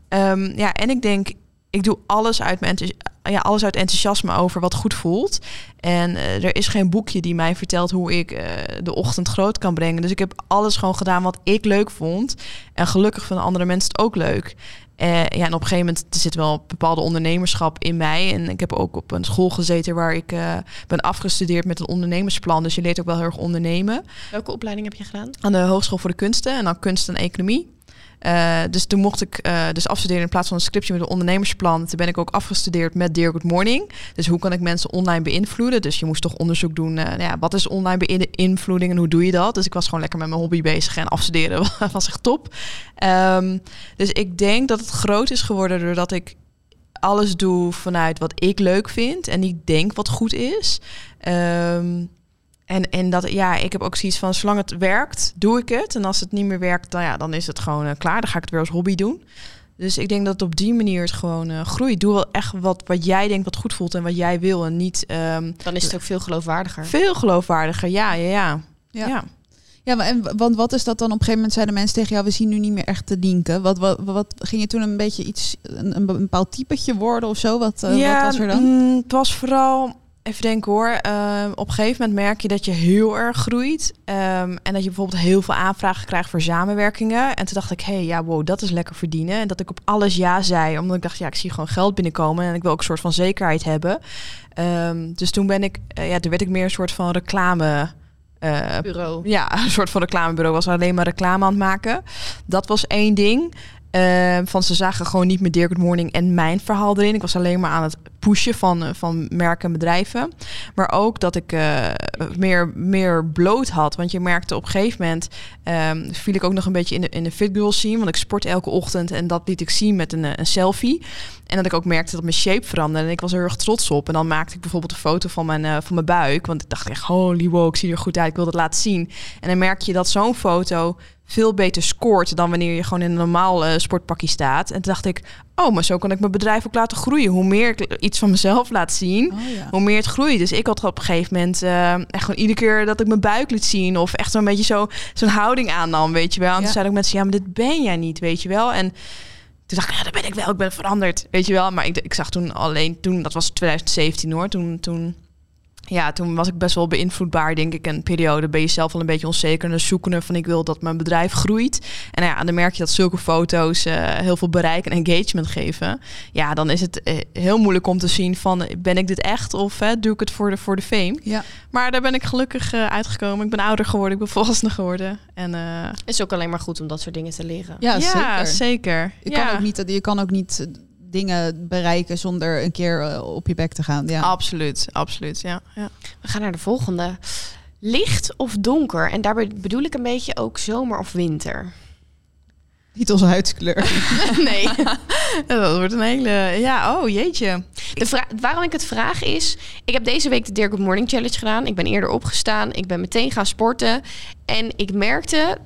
Um, ja, en ik denk, ik doe alles uit, mijn ja, alles uit enthousiasme over wat goed voelt. En uh, er is geen boekje die mij vertelt hoe ik uh, de ochtend groot kan brengen. Dus ik heb alles gewoon gedaan wat ik leuk vond. En gelukkig vinden andere mensen het ook leuk. Uh, ja, en op een gegeven moment er zit wel bepaalde ondernemerschap in mij. En ik heb ook op een school gezeten waar ik ben afgestudeerd met een ondernemersplan. Dus je leert ook wel heel erg ondernemen. Welke opleiding heb je gedaan? Aan de Hogeschool voor de Kunsten en dan kunst en economie. Uh, dus toen mocht ik uh, dus afstuderen in plaats van een scriptie met een ondernemersplan. Toen ben ik ook afgestudeerd met Dear Good Morning. Dus hoe kan ik mensen online beïnvloeden? Dus je moest toch onderzoek doen. Uh, ja, wat is online beïnvloeding en hoe doe je dat? Dus ik was gewoon lekker met mijn hobby bezig en afstuderen was echt top. Um, dus ik denk dat het groot is geworden doordat ik alles doe vanuit wat ik leuk vind en niet denk wat goed is. Um, en, en dat, ja, ik heb ook zoiets van, zolang het werkt, doe ik het. En als het niet meer werkt, dan, ja, dan is het gewoon uh, klaar. Dan ga ik het weer als hobby doen. Dus ik denk dat het op die manier het gewoon uh, groeit. Doe wel echt wat, wat jij denkt wat goed voelt en wat jij wil. En niet... Um, dan is het ook veel geloofwaardiger. Veel geloofwaardiger, ja, ja, ja. Ja. ja. ja. maar en, want wat is dat dan? Op een gegeven moment zeiden mensen tegen jou, we zien nu niet meer echt te linken. Wat, wat, wat ging je toen een beetje iets, een, een bepaald typetje worden of zo? Wat, uh, ja, wat was er dan? Mm, het was vooral Even denken hoor. Uh, op een gegeven moment merk je dat je heel erg groeit. Um, en dat je bijvoorbeeld heel veel aanvragen krijgt voor samenwerkingen. En toen dacht ik, hé, hey, ja, wow, dat is lekker verdienen. En dat ik op alles ja zei. Omdat ik dacht, ja, ik zie gewoon geld binnenkomen. En ik wil ook een soort van zekerheid hebben. Um, dus toen ben ik, uh, ja, toen werd ik meer een soort van reclame. Uh, bureau. Ja, een soort van reclamebureau. Was alleen maar reclame aan het maken. Dat was één ding. Uh, van ze zagen gewoon niet meer Dear Good Morning en mijn verhaal erin. Ik was alleen maar aan het pushen van, uh, van merken en bedrijven. Maar ook dat ik uh, meer, meer bloot had. Want je merkte op een gegeven moment... Um, viel ik ook nog een beetje in de, in de fit scene. Want ik sport elke ochtend en dat liet ik zien met een, een selfie. En dat ik ook merkte dat mijn shape veranderde. En ik was er heel erg trots op. En dan maakte ik bijvoorbeeld een foto van mijn, van mijn buik. Want ik dacht echt, holy wow, ik zie er goed uit. Ik wil dat laten zien. En dan merk je dat zo'n foto veel beter scoort dan wanneer je gewoon in een normaal uh, sportpakje staat. En toen dacht ik, oh, maar zo kan ik mijn bedrijf ook laten groeien. Hoe meer ik iets van mezelf laat zien, oh, ja. hoe meer het groeit. Dus ik had op een gegeven moment uh, echt gewoon iedere keer dat ik mijn buik liet zien of echt zo'n beetje zo zo'n houding aannam, weet je wel. En ja. toen zeiden ook mensen, ja, maar dit ben jij niet, weet je wel. En toen dacht ik, ja, dat ben ik wel, ik ben veranderd, weet je wel. Maar ik, ik zag toen alleen, toen, dat was 2017 hoor, toen, toen ja, toen was ik best wel beïnvloedbaar, denk ik. Een periode ben je zelf al een beetje onzeker en zoekende van ik wil dat mijn bedrijf groeit. En nou ja, dan merk je dat zulke foto's uh, heel veel bereik en engagement geven. Ja, dan is het uh, heel moeilijk om te zien van ben ik dit echt of uh, doe ik het voor de, voor de fame. Ja. Maar daar ben ik gelukkig uitgekomen. Ik ben ouder geworden, ik ben volwassen geworden. En, is ook alleen maar goed om dat soort dingen te leren. Ja, ja zeker. zeker. Je, ja. Kan ook niet, je kan ook niet dingen bereiken zonder een keer uh, op je bek te gaan. Ja. Absoluut, absoluut. Ja, ja. We gaan naar de volgende. Licht of donker? En daarbij bedoel ik een beetje ook zomer of winter. Niet onze huidskleur. nee, dat wordt een hele... Ja, oh jeetje. De vraag, waarom ik het vraag is... Ik heb deze week de Dear Good Morning Challenge gedaan. Ik ben eerder opgestaan. Ik ben meteen gaan sporten. En ik merkte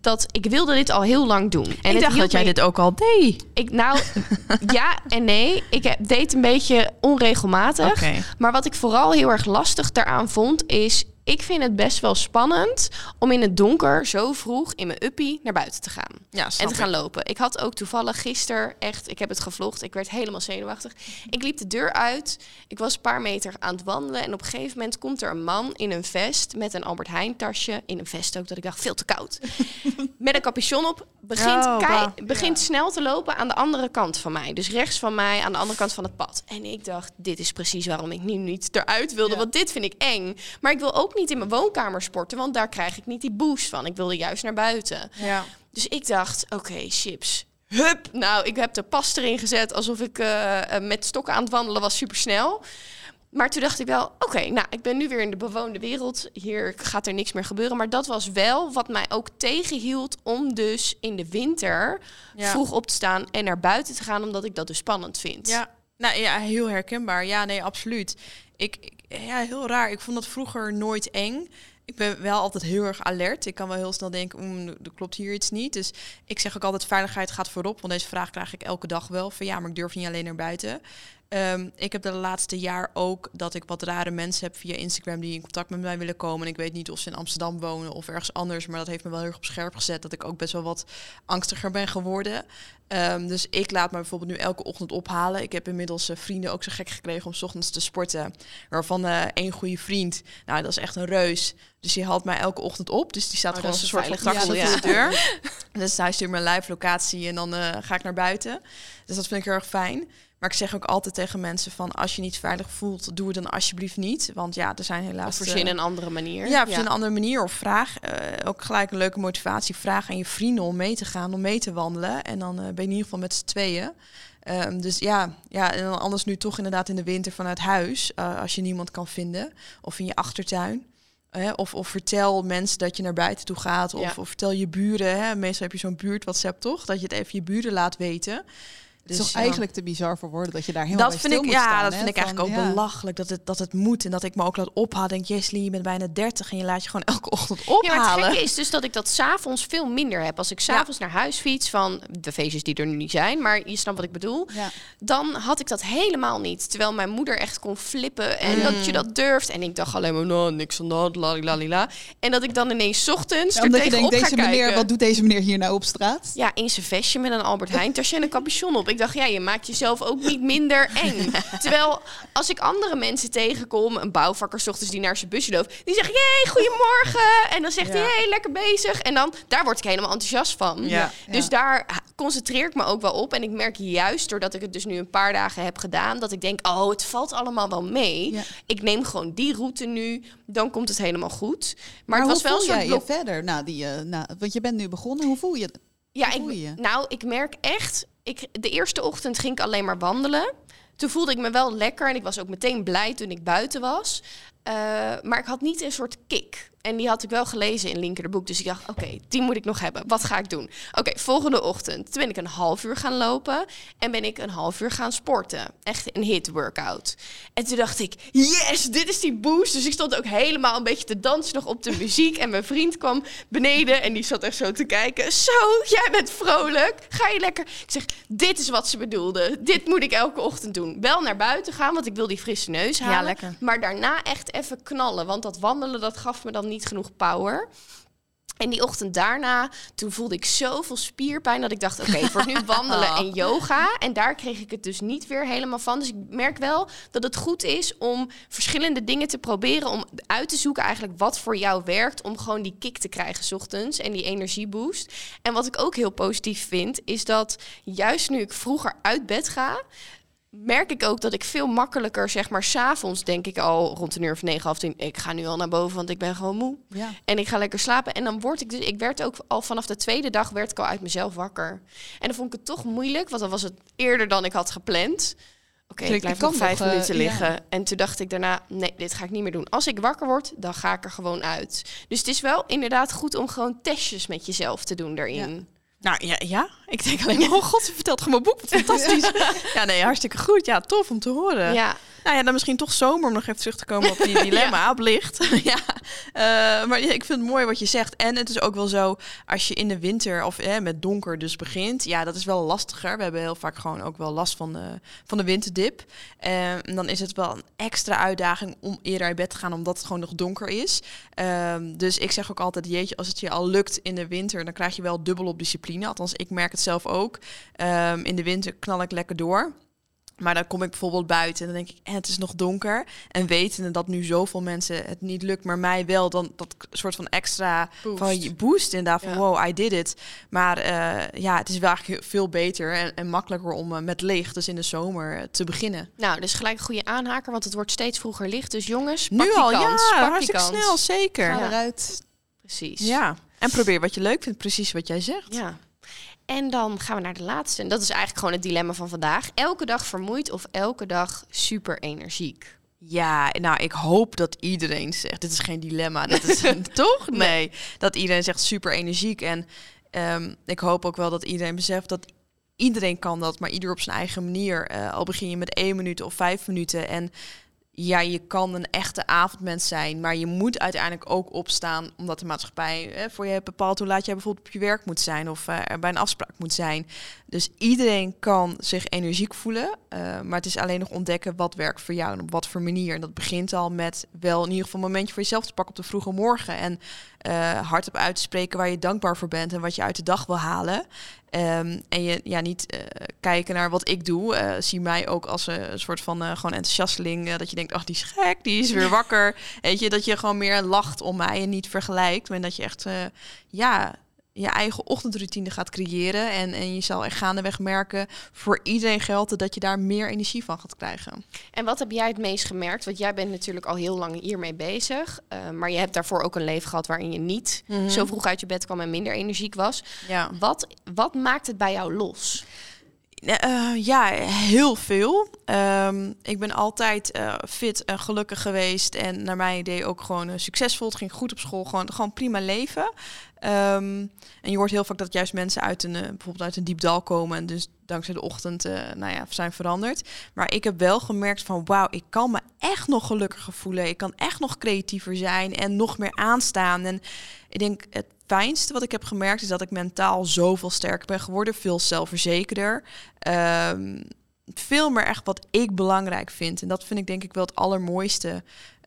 dat ik wilde dit al heel lang doen. En ik dacht dat jij dit ook al deed. Ik, nou, ja en nee. Ik deed een beetje onregelmatig. Okay. Maar wat ik vooral heel erg lastig daaraan vond, is... ik vind het best wel spannend om in het donker zo vroeg in mijn uppie naar buiten te gaan. Ja, en te gaan ik. lopen. Ik had ook toevallig gisteren echt, ik heb het gevlogd, ik werd helemaal zenuwachtig. Ik liep de deur uit, ik was een paar meter aan het wandelen en op een gegeven moment komt er een man in een vest met een Albert Heijn tasje, in een vest ook dat ik dacht veel te koud, met een capuchon op, begint, Oh, begint snel te lopen aan de andere kant van mij. Dus rechts van mij, aan de andere kant van het pad. En ik dacht, dit is precies waarom ik nu niet eruit wilde, Ja. want dit vind ik eng. Maar ik wil ook niet in mijn woonkamer sporten, want daar krijg ik niet die boost van. Ik wilde juist naar buiten. Ja. Dus ik dacht, oké, chips. Hup! Nou, ik heb de pas erin gezet alsof ik eh, eh, met stokken aan het wandelen was, supersnel. Maar toen dacht ik wel, oké, nou, ik ben nu weer in de bewoonde wereld. Hier gaat er niks meer gebeuren. Maar dat was wel wat mij ook tegenhield om dus in de winter Ja. vroeg op te staan en naar buiten te gaan, omdat ik dat dus spannend vind. Ja, nou ja, heel herkenbaar. Ja, nee, absoluut. Ik, ik- ja, heel raar. Ik vond dat vroeger nooit eng. Ik ben wel altijd heel erg alert. Ik kan wel heel snel denken, mm, er klopt hier iets niet. Dus ik zeg ook altijd, veiligheid gaat voorop. Want deze vraag krijg ik elke dag wel. Van ja, maar ik durf niet alleen naar buiten. Ehm, ik heb de laatste jaar ook dat ik wat rare mensen heb via Instagram die in contact met mij willen komen. En ik weet niet of ze in Amsterdam wonen of ergens anders. Maar dat heeft me wel heel erg op scherp gezet. Dat ik ook best wel wat angstiger ben geworden. Ehm, dus ik laat me bijvoorbeeld nu elke ochtend ophalen. Ik heb inmiddels eh, vrienden ook zo gek gekregen om 's ochtends te sporten. Waarvan eh één goede vriend, nou dat is echt een reus. Dus die haalt mij elke ochtend op. Dus die staat Oh, gewoon als een soort van voor de deur. dus hij stuurt me een live locatie en dan eh, ga ik naar buiten. Dus dat vind ik heel erg fijn. Maar ik zeg ook altijd tegen mensen van als je niet veilig voelt, doe het dan alsjeblieft niet. Want ja, er zijn helaas... Of verzin eh, een andere manier. ja, op een andere manier. Of vraag, eh, ook gelijk een leuke motivatie. Vraag aan je vrienden om mee te gaan, om mee te wandelen. En dan eh, ben je in ieder geval met z'n tweeën. Ehm, dus ja, ja, en dan anders nu toch inderdaad in de winter vanuit huis. als je niemand kan vinden. Of in je achtertuin. Hè, of, of vertel mensen dat je naar buiten toe gaat. Of, Ja. of vertel je buren. Hè. Meestal heb je zo'n buurt WhatsApp toch? Dat je het even je buren laat weten. Het is toch ja. eigenlijk te bizar voor woorden dat je daar helemaal Dat vind stil ik, moet ja, staan, dat hè? vind ik Van, eigenlijk ook ja. belachelijk dat het, dat het moet. En dat ik me ook laat ophalen. Denk, Jeslie, je bent bijna 30 en je laat je gewoon elke ochtend Ja, maar het ophalen. gekke is dus dat ik dat s'avonds veel minder heb. Als ik s'avonds naar huis fiets van de feestjes die er nu niet zijn, maar je snapt wat ik bedoel. Ja. Dan had ik dat helemaal niet. Terwijl mijn moeder echt kon flippen en Mm. dat je dat durft. En ik dacht alleen maar, nou, niks aan de hand, lalila. En dat ik dan ineens 's ochtends Ja, omdat je denkt, deze meneer, kijken. wat doet deze meneer hier nou op straat? Ja, in zijn vestje met een Albert Heijn tasje en een capuchon op. Ik dacht, ja, je maakt jezelf ook niet minder eng. Terwijl als ik andere mensen tegenkom, een bouwvakker 's ochtends die naar zijn busje loopt, die zegt, hey, goedemorgen. En dan zegt hij, Ja. hey, lekker bezig. En dan, daar word ik helemaal enthousiast van. Ja. Dus daar concentreer ik me ook wel op. En ik merk juist, doordat ik het dus nu een paar dagen heb gedaan, dat ik denk, oh, het valt allemaal wel mee. Ja. Ik neem gewoon die route nu, dan komt het helemaal goed. Maar, Maar, het hoe was wel een soort blok. je verder? Nou, die, eh, nou, want je bent nu begonnen. Hoe voel je het? Ja, ik, nou, ik merk echt. Ik, de eerste ochtend ging ik alleen maar wandelen. Toen voelde ik me wel lekker en ik was ook meteen blij toen ik buiten was. Eh, maar ik had niet een soort kick. En die had ik wel gelezen in Linker de Boek. Dus ik dacht, oké, die moet ik nog hebben. Wat ga ik doen? Oké, volgende ochtend. Toen ben ik een half uur gaan lopen. En ben ik een half uur gaan sporten. Echt een hit workout. En toen dacht ik, yes, dit is die boost. Dus ik stond ook helemaal een beetje te dansen nog op de muziek. En mijn vriend kwam beneden en die zat echt zo te kijken. Zo, jij bent vrolijk. Ga je lekker? Ik zeg, dit is wat ze bedoelde. Dit moet ik elke ochtend doen. Wel naar buiten gaan, want ik wil die frisse neus Ja, halen. lekker. Maar daarna echt even knallen. Want dat wandelen, dat gaf me dan niet genoeg power. En die ochtend daarna, toen voelde ik zoveel spierpijn dat ik dacht, oké, wordt nu wandelen en yoga. En daar kreeg ik het dus niet weer helemaal van. Dus ik merk wel dat het goed is om verschillende dingen te proberen. Om uit te zoeken eigenlijk wat voor jou werkt. Om gewoon die kick te krijgen 's ochtends en die energieboost. En wat ik ook heel positief vind, is dat juist nu ik vroeger uit bed ga, merk ik ook dat ik veel makkelijker, zeg maar, s'avonds denk ik al rond een uur of negen, half tien, ik ga nu al naar boven, want ik ben gewoon moe. Ja. En ik ga lekker slapen. En dan word ik dus, ik werd ook al vanaf de tweede dag werd ik al uit mezelf wakker. En dan vond ik het toch moeilijk, want dan was het eerder dan ik had gepland. Oké, Ik- ik blijf ik nog vijf nog, eh, minuten ja. liggen. En toen dacht ik daarna, nee, dit ga ik niet meer doen. Als ik wakker word, dan ga ik er gewoon uit. Dus het is wel inderdaad goed om gewoon testjes met jezelf te doen daarin. Nou ja, ja, ik denk alleen maar, oh god, ze vertelt gewoon mijn boek, wat fantastisch. ja, nee, hartstikke goed. Ja, tof om te horen. Ja, Nou ja, dan misschien toch zomer om nog even terug te komen op die dilemma, ja. op licht. ja, uh, maar ik vind het mooi wat je zegt. En het is ook wel zo, als je in de winter of eh, met donker dus begint, ja, dat is wel lastiger. We hebben heel vaak gewoon ook wel last van de, van de winterdip. Uh, en dan is het wel een extra uitdaging om eerder uit bed te gaan, omdat het gewoon nog donker is. Uh, dus ik zeg ook altijd, jeetje, als het je al lukt in de winter, dan krijg je wel dubbel op discipline. Althans, ik merk het zelf ook. Ehm, in de winter knal ik lekker door. Maar dan kom ik bijvoorbeeld buiten en dan denk ik, eh, het is nog donker. En wetende dat nu zoveel mensen het niet lukt, maar mij wel, dan dat soort van extra boost, van je boost inderdaad van wow, I did it. Maar uh, ja, het is wel eigenlijk veel beter en, en makkelijker om uh, met licht, dus in de zomer, uh, te beginnen. Nou, dus gelijk een goede aanhaker, want het wordt steeds vroeger licht. Dus jongens, pak nu al, kans, ja, pak hartstikke kans. snel, zeker. Ga eruit. Precies. Ja, en probeer wat je leuk vindt, precies wat jij zegt. Ja. En dan gaan we naar de laatste. En dat is eigenlijk gewoon het dilemma van vandaag. Elke dag vermoeid of elke dag super energiek? Ja, nou, ik hoop dat iedereen zegt. Dit is geen dilemma. Dat is toch? Nee. Dat iedereen zegt super energiek. En um, ik hoop ook wel dat iedereen beseft dat iedereen kan dat, maar ieder op zijn eigen manier. Uh, al begin je met één minuut of vijf minuten. En ja, je kan een echte avondmens zijn, maar je moet uiteindelijk ook opstaan omdat de maatschappij voor je hebt bepaald hoe laat jij bijvoorbeeld op je werk moet zijn of er bij een afspraak moet zijn. Dus iedereen kan zich energiek voelen, uh, maar het is alleen nog ontdekken wat werkt voor jou en op wat voor manier. En dat begint al met wel in ieder geval een momentje voor jezelf te pakken op de vroege morgen en uh, hardop uit te spreken waar je dankbaar voor bent en wat je uit de dag wil halen. Um, en je ja, niet uh, kijken naar wat ik doe. Uh, zie mij ook als een soort van gewoon enthousiasteling. dat je denkt, ach, die is gek, die is weer wakker. Weet je, dat je gewoon meer lacht om mij en niet vergelijkt. Maar dat je echt, ja, je eigen ochtendroutine gaat creëren. En, en je zal echt gaandeweg merken, voor iedereen geldt dat je daar meer energie van gaat krijgen. En wat heb jij het meest gemerkt? Want jij bent natuurlijk al heel lang hiermee bezig. Uh, maar je hebt daarvoor ook een leven gehad waarin je niet mm -hmm. zo vroeg uit je bed kwam en minder energiek was. Ja. Wat, wat maakt het bij jou los? Uh, ja, heel veel. Um, ik ben altijd uh, fit en gelukkig geweest. En naar mijn idee ook gewoon uh, succesvol. Het ging goed op school. Gewoon, gewoon prima leven. Um, en je hoort heel vaak dat juist mensen uit een, bijvoorbeeld uit een diep dal komen. En dus dankzij de ochtend nou ja, zijn veranderd. Maar ik heb wel gemerkt van wauw, ik kan me echt nog gelukkiger voelen. Ik kan echt nog creatiever zijn en nog meer aanstaan. En ik denk het fijnste wat ik heb gemerkt is dat ik mentaal zoveel sterker ben geworden, veel zelfverzekerder. Um, veel meer echt wat ik belangrijk vind. En dat vind ik denk ik wel het allermooiste.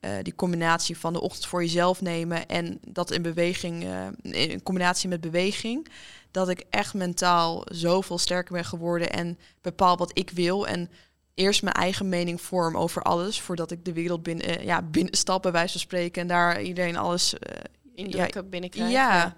Uh, die combinatie van de ochtend voor jezelf nemen en dat in beweging, uh, in combinatie met beweging. Dat ik echt mentaal zoveel sterker ben geworden en bepaal wat ik wil. En eerst mijn eigen mening vorm over alles. Voordat ik de wereld binnen, uh, ja, binnenstap, bij wijze van spreken. En daar iedereen alles indrukken ja, binnenkrijgen. Ja.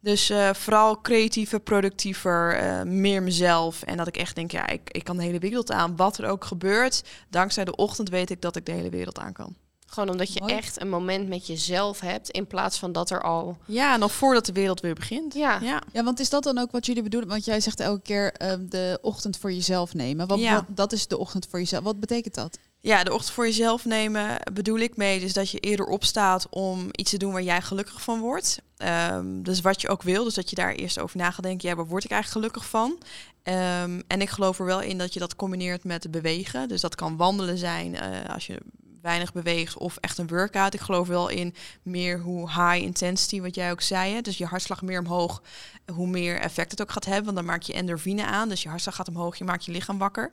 Dus uh, vooral creatiever, productiever, meer mezelf. En dat ik echt denk, ja, ik, ik kan de hele wereld aan. Wat er ook gebeurt, dankzij de ochtend weet ik dat ik de hele wereld aan kan. Gewoon omdat je Mooi. echt een moment met jezelf hebt, in plaats van dat er al... Ja, nog voordat de wereld weer begint. Ja. ja. Ja, want is dat dan ook wat jullie bedoelen? Want jij zegt elke keer uh, de ochtend voor jezelf nemen. Wat, Ja. wat, dat is de ochtend voor jezelf. Wat betekent dat? Ja, de ochtend voor jezelf nemen bedoel ik mee. Dus dat je eerder opstaat om iets te doen waar jij gelukkig van wordt. Ehm, dus wat je ook wil. Dus dat je daar eerst over na gaat denken. Ja, waar word ik eigenlijk gelukkig van? Ehm, en ik geloof er wel in dat je dat combineert met bewegen. Dus dat kan wandelen zijn eh, als je weinig beweegt of echt een workout. Ik geloof wel in meer hoe high intensity, wat jij ook zei. Hè? Dus je hartslag meer omhoog, hoe meer effect het ook gaat hebben. Want dan maak je endorfine aan. Dus je hartslag gaat omhoog, je maakt je lichaam wakker.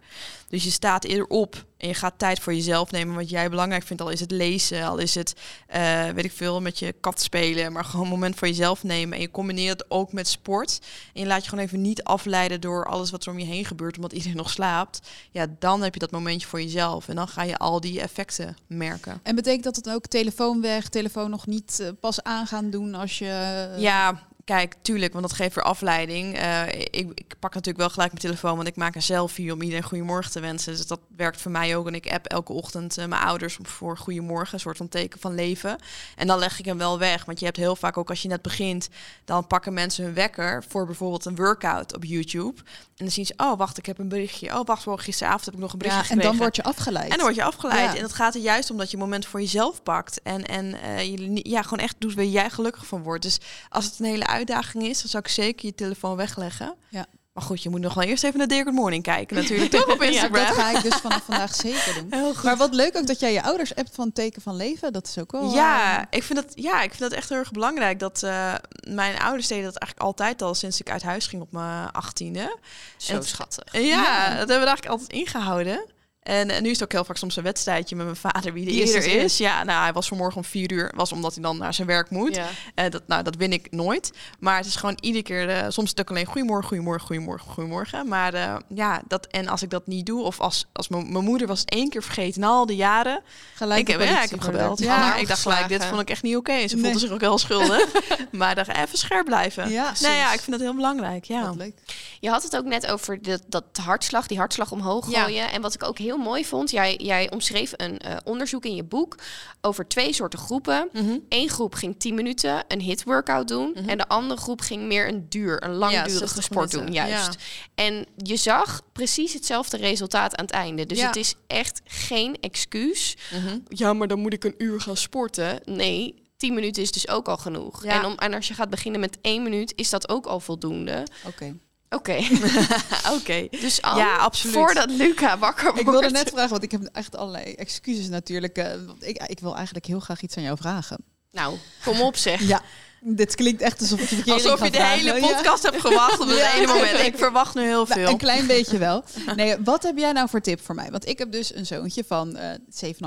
Dus je staat eerder op en je gaat tijd voor jezelf nemen. Wat jij belangrijk vindt, al is het lezen, al is het, uh, weet ik veel, met je kat spelen. Maar gewoon een moment voor jezelf nemen. En je combineert het ook met sport. En je laat je gewoon even niet afleiden door alles wat er om je heen gebeurt, omdat iedereen nog slaapt. Ja, dan heb je dat momentje voor jezelf. En dan ga je al die effecten merken. En betekent dat het ook telefoon weg, telefoon nog niet uh, pas aan gaan doen als je... Uh... Ja, kijk, tuurlijk, want dat geeft weer afleiding. Uh, ik, ik, pak natuurlijk wel gelijk mijn telefoon, want ik maak een selfie om iedereen goedemorgen te wensen. Dus dat werkt voor mij ook. En ik app elke ochtend uh, mijn ouders voor goedemorgen, een soort van teken van leven. En dan leg ik hem wel weg, want je hebt heel vaak ook als je net begint, dan pakken mensen hun wekker voor bijvoorbeeld een workout op YouTube. En dan zien ze, oh wacht, ik heb een berichtje. Oh wacht, wel gisteravond heb ik nog een berichtje ja, En dan word je afgeleid. En dan word je afgeleid. Ja. En dat gaat er juist om dat je moment voor jezelf pakt. En, en uh, je ja, gewoon echt doet waar jij gelukkig van wordt. Dus als het een hele uitdaging is, dan zou ik zeker je telefoon wegleggen. Ja. Maar goed, je moet nog wel eerst even naar Dear Good Morning kijken natuurlijk. Toch op Instagram. ja, dat ga ik dus vanaf vandaag zeker doen. Heel goed. Maar wat leuk ook dat jij je ouders hebt van teken van leven. Dat is ook wel... Ja, uh... ik, vind dat, ja ik vind dat echt heel erg belangrijk. Dat uh, mijn ouders deden dat eigenlijk altijd al sinds ik uit huis ging op mijn achttiende. Zo schattig. Ja, ja, dat hebben we eigenlijk altijd ingehouden. En, en, nu is het ook heel vaak soms een wedstrijdje met mijn vader wie de eerste is. Ja, nou, hij was vanmorgen om vier uur, was omdat hij dan naar zijn werk moet. Ja. Uh, dat, nou, dat win ik nooit. Maar het is gewoon iedere keer, uh, soms is het ook alleen goedemorgen, goedemorgen, goedemorgen, goedemorgen. Maar uh, ja, dat, en als ik dat niet doe, of als, als mijn moeder was één keer vergeten na al die jaren. Gelijk ik, heb, ja, ik heb gebeld. Ja, ik dacht gelijk, dit vond ik echt niet oké. Okay. Ze nee. voelde zich ook heel schuldig. maar dacht even scherp blijven. Ja, nou ja, ik vind dat heel belangrijk. Ja. leuk. Je had het ook net over de, dat hartslag, die hartslag omhoog gooien. En wat ik ook heel mooi vond, jij, jij omschreef een uh, onderzoek in je boek over twee soorten groepen. Eén mm -hmm. groep ging 10 minuten een hit workout doen. Mm -hmm. En de andere groep ging meer een duur, een langdurige ja, sport doen. Juist. Ja. En je zag precies hetzelfde resultaat aan het einde. Dus het is echt geen excuus. Mm -hmm. Ja, maar dan moet ik een uur gaan sporten. Nee, 10 minuten is dus ook al genoeg. En, om, en als je gaat beginnen met één minuut, is dat ook al voldoende. Oké. Okay. Oké. Oké. Okay. Dus ja, absoluut. voordat Luca wakker wordt. Ik wilde net vragen, want ik heb echt allerlei excuses natuurlijk. Uh, want ik, ik wil eigenlijk heel graag iets aan jou vragen. Nou, kom op zeg. ja. Dit klinkt echt alsof je verkeerd Alsof je de vragen. hele podcast ja. hebt gewacht op het ja. ene moment. Ik verwacht nu heel veel. Nou, een klein beetje wel. Nee, wat heb jij nou voor tip voor mij? Want ik heb dus een zoontje van uh,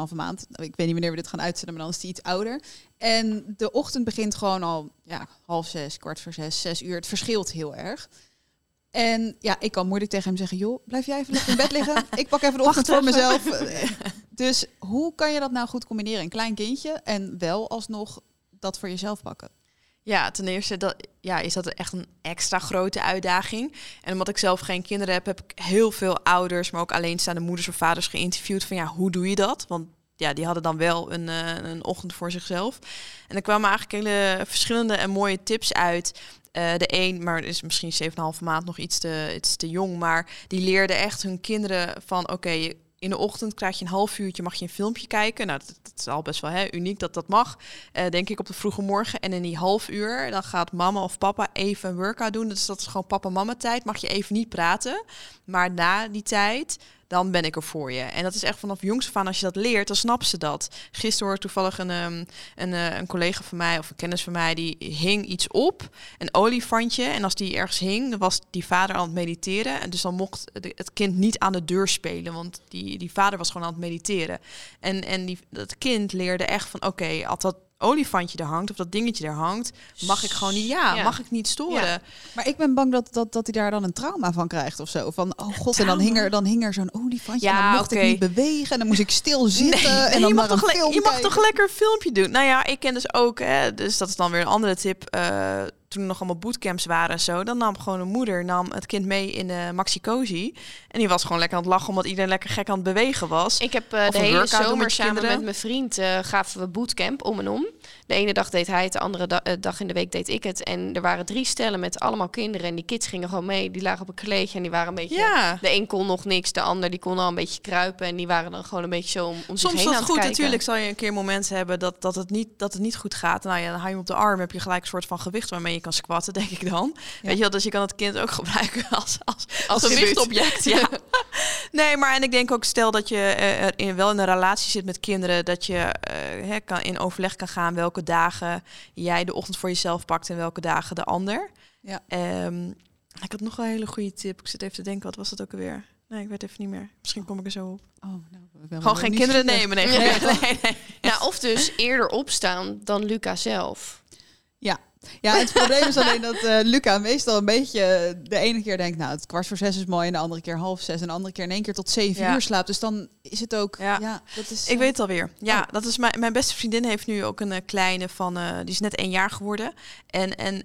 7,5 maand. Ik weet niet wanneer we dit gaan uitzenden, maar dan is hij iets ouder. En de ochtend begint gewoon al ja, half zes, kwart voor zes, zes uur. Het verschilt heel erg. En ja, ik kan moeilijk tegen hem zeggen, joh, blijf jij even lekker in bed liggen. Ik pak even de ochtend voor mezelf. Dus hoe kan je dat nou goed combineren? Een klein kindje en wel alsnog dat voor jezelf pakken. Ja, ten eerste dat, ja, is dat echt een extra grote uitdaging. En omdat ik zelf geen kinderen heb, heb ik heel veel ouders, maar ook alleenstaande moeders of vaders geïnterviewd van ja, hoe doe je dat? Want ja, die hadden dan wel een, uh, een ochtend voor zichzelf. En er kwamen eigenlijk hele verschillende en mooie tips uit. Uh, de een, maar is misschien 7,5 maand nog iets te, iets te jong, maar die leerde echt hun kinderen van oké, in de ochtend krijg je een half uurtje, mag je een filmpje kijken. Nou, dat, is al best wel hè, uniek dat dat mag, uh, denk ik, op de vroege morgen. En in die half uur, dan gaat mama of papa even een workout doen. Dus dat is gewoon papa-mama tijd. Mag je even niet praten. Maar na die tijd dan ben ik er voor je. En dat is echt vanaf jongs af aan, als je dat leert, dan snappen ze dat. Gisteren hoorde toevallig een, um, een, uh, een collega van mij of een kennis van mij, die hing iets op, een olifantje. En als die ergens hing, dan was die vader aan het mediteren. En dus dan mocht het kind niet aan de deur spelen, want die, die vader was gewoon aan het mediteren. En, en die, dat kind leerde echt van, oké, okay, dat olifantje er hangt of dat dingetje er hangt, mag ik gewoon niet, ja, ja. mag ik niet storen. Ja. Maar ik ben bang dat, dat, dat hij daar dan een trauma van krijgt of zo. Van, oh god, en dan hing er, dan hing er zo'n olifantje ja, en dan mocht okay. ik niet bewegen en dan moest ik stil zitten. Nee, en dan je mag, toch, je mag toch lekker een filmpje doen? Nou ja, ik ken dus ook, hè, dus dat is dan weer een andere tip. Uh, toen er nog allemaal bootcamps waren en zo, dan nam gewoon een moeder nam het kind mee in de Maxi Cozy. En die was gewoon lekker aan het lachen omdat iedereen lekker gek aan het bewegen was. Ik heb uh, de hele zomer samen met mijn vriend uh, gaven we bootcamp om en om. De ene dag deed hij het, de andere da dag in de week deed ik het. En er waren drie stellen met allemaal kinderen. En die kids gingen gewoon mee. Die lagen op een kleedje en die waren een beetje... Ja. De een kon nog niks, de ander die kon al een beetje kruipen. En die waren dan gewoon een beetje zo om, om Soms zich heen dat goed, kijken. natuurlijk zal je een keer momenten hebben dat, dat, het niet, dat het niet goed gaat. Nou ja, dan haal je hem op de arm, heb je gelijk een soort van gewicht waarmee je kan squatten, denk ik dan. Ja. Weet je wel, dus je kan het kind ook gebruiken als, als, als, als gewichtobject. Ja. nee, maar en ik denk ook, stel dat je uh, in, wel in een relatie zit met kinderen, dat je uh, hè, kan, in overleg kan gaan welke dagen jij de ochtend voor jezelf pakt en welke dagen de ander. Ja. Um, ik had nog wel een hele goede tip. Ik zit even te denken, wat was dat ook alweer? Nee, ik weet even niet meer. Misschien kom ik er zo op. Oh, nou, Gewoon geen kinderen nemen. Nee, nee, nee, nee. Nou, of dus eerder opstaan dan Luca zelf. Ja, het probleem is alleen dat uh, Luca meestal een beetje de ene keer denkt, nou, het kwart voor zes is mooi, en de andere keer half zes, en de andere keer in één keer tot zeven ja. uur slaapt. Dus dan is het ook, ja, ja dat is. Ik uh, weet het alweer. Ja, oh. dat is mijn, mijn beste vriendin heeft nu ook een uh, kleine van, uh, die is net één jaar geworden, en en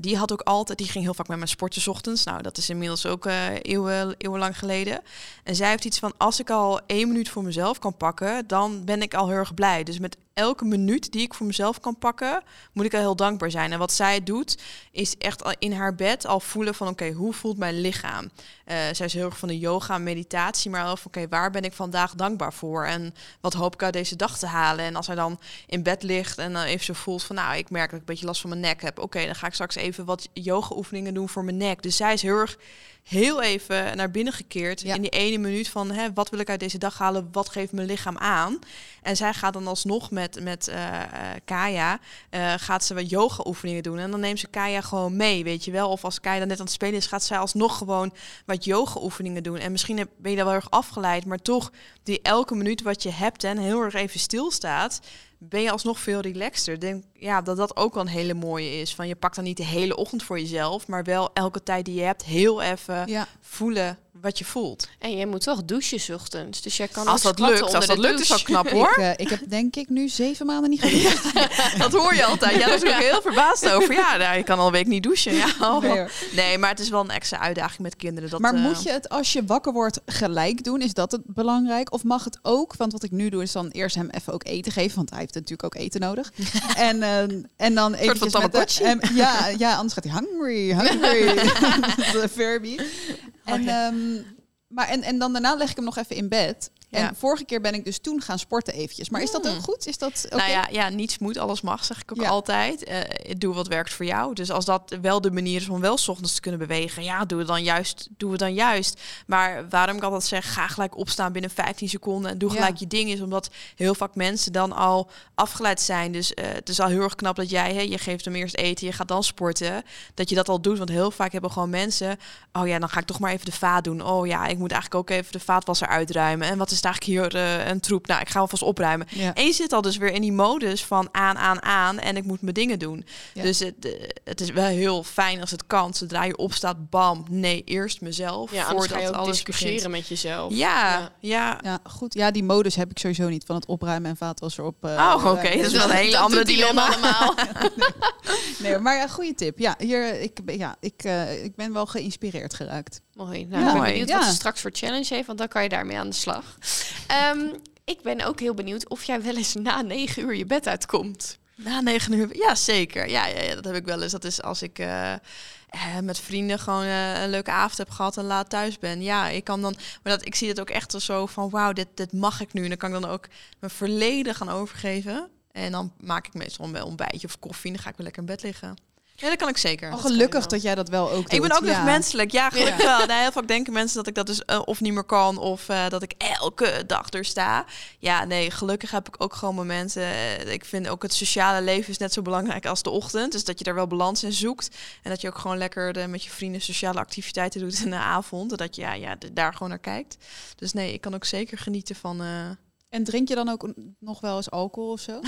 die had ook altijd, die ging heel vaak met mijn sporten 's ochtends. Nou, dat is inmiddels ook eeuwen, eeuwenlang geleden. En zij heeft iets van, als ik al één minuut voor mezelf kan pakken, dan ben ik al heel erg blij. Dus met elke minuut die ik voor mezelf kan pakken, moet ik heel dankbaar zijn. En wat zij doet, is echt in haar bed al voelen van oké, hoe voelt mijn lichaam? Uh, zij is heel erg van de yoga en meditatie, maar of oké, waar ben ik vandaag dankbaar voor? En wat hoop ik uit deze dag te halen? En als hij dan in bed ligt en dan even zo voelt van nou, ik merk dat ik een beetje last van mijn nek heb. Oké, dan ga ik straks even wat yoga oefeningen doen voor mijn nek. Dus zij is heel erg heel even naar binnen gekeerd in die ene minuut van hè, wat wil ik uit deze dag halen, wat geeft mijn lichaam aan. En zij gaat dan alsnog met, met uh, Kaya, uh, gaat ze wat yoga oefeningen doen. En dan neemt ze Kaya gewoon mee, weet je wel. Of als Kaya dan net aan het spelen is, gaat zij alsnog gewoon wat yoga oefeningen doen. En misschien ben je daar wel erg afgeleid, maar toch die elke minuut wat je hebt en heel erg even stilstaat, ben je alsnog veel relaxter. Denk ja, dat dat ook wel een hele mooie is. Van je pakt dan niet de hele ochtend voor jezelf, maar wel elke tijd die je hebt heel even voelen wat je voelt. En je moet toch douchen ochtends. Dus jij kan als dat lukt, als dat lukt, is wel knap hoor. Ik, uh, ik, heb denk ik nu zeven maanden niet gedoucht. dat hoor je altijd. Ja, daar ben ik heel verbaasd over. Ja, nou, je kan al een week niet douchen. Ja, nee, nee, maar het is wel een extra uitdaging met kinderen. Dat, maar uh, moet je het als je wakker wordt gelijk doen? Is dat het belangrijk? Of mag het ook? Want wat ik nu doe is dan eerst hem even ook eten geven, want hij heeft natuurlijk ook eten nodig. en, uh, en dan even met de, ja, ja, anders gaat hij hungry, hungry. Furby. En, um, maar en, en dan daarna leg ik hem nog even in bed. En vorige keer ben ik dus toen gaan sporten eventjes. Maar is dat ook mm. goed? Is dat okay? Nou ja, ja, niets moet, alles mag, zeg ik ook altijd. Uh, doe wat werkt voor jou. Dus als dat wel de manier is om wel s ochtends te kunnen bewegen, ja, doe het dan juist. Doe het dan juist. Maar waarom ik altijd zeg, ga gelijk opstaan binnen 15 seconden en doe gelijk je ding, is omdat heel vaak mensen dan al afgeleid zijn. Dus uh, het is al heel erg knap dat jij, hè, je geeft hem eerst eten, je gaat dan sporten, dat je dat al doet. Want heel vaak hebben gewoon mensen, oh ja, dan ga ik toch maar even de vaat doen. Oh ja, ik moet eigenlijk ook even de vaatwasser uitruimen. En wat is is eigenlijk hier uh, een troep. Nou, ik ga alvast opruimen. Ja. En je zit al dus weer in die modus van aan, aan, aan en ik moet mijn dingen doen. Dus het, uh, het is wel heel fijn als het kan. Zodra je opstaat, bam, nee, eerst mezelf. Ja, voordat je alles discussiëren met jezelf. Ja, ja, ja. goed. Ja, die modus heb ik sowieso niet van het opruimen en vaatwasser op. Uh, oh, oké. Okay. Dat is wel een hele andere dilemma allemaal. nee, maar een goede tip. Ja, hier, ik, ja, ik, ik ben wel geïnspireerd geraakt. Mooi. Nou, ja. ik ben benieuwd wat ze straks voor challenge heeft, want dan kan je daarmee aan de slag. Um, ik ben ook heel benieuwd of jij wel eens na negen uur je bed uitkomt. Na negen uur, ja zeker. Ja, ja, ja dat heb ik wel eens. Dat is als ik uh, met vrienden gewoon uh, een leuke avond heb gehad en laat thuis ben. Ja, ik kan dan, maar dat, ik zie het ook echt zo van, wauw, dit, dit mag ik nu. En dan kan ik dan ook me verleden gaan overgeven. En dan maak ik meestal een ontbijtje of koffie en dan ga ik weer lekker in bed liggen. Ja, dat kan ik zeker. Oh, gelukkig dat, jij dat wel ook doet. Ik ben ook nog menselijk. Ja, gelukkig wel. Nee, heel vaak denken mensen dat ik dat dus uh, of niet meer kan of uh, dat ik elke dag er sta. Ja, nee, gelukkig heb ik ook gewoon momenten. Uh, ik vind ook het sociale leven is net zo belangrijk als de ochtend. Dus dat je daar wel balans in zoekt. En dat je ook gewoon lekker de, met je vrienden sociale activiteiten doet in de avond. En dat je ja, ja, daar gewoon naar kijkt. Dus nee, ik kan ook zeker genieten van en drink je dan ook nog wel eens alcohol of zo?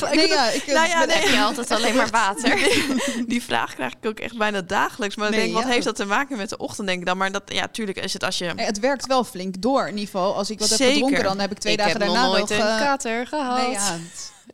Ja. Nee, ja, ik nou ja, nee. je altijd alleen maar water. Die vraag krijg ik ook echt bijna dagelijks. Maar denk, wat heeft dat te maken met de ochtend? Denk ik dan. Maar dat, ja, tuurlijk is het als je. het werkt wel flink door. In ieder geval, als ik wat Zeker. heb gedronken, dan heb ik twee ik dagen heb daarna nog nooit nog, een uh, kater gehad. Nee, ja.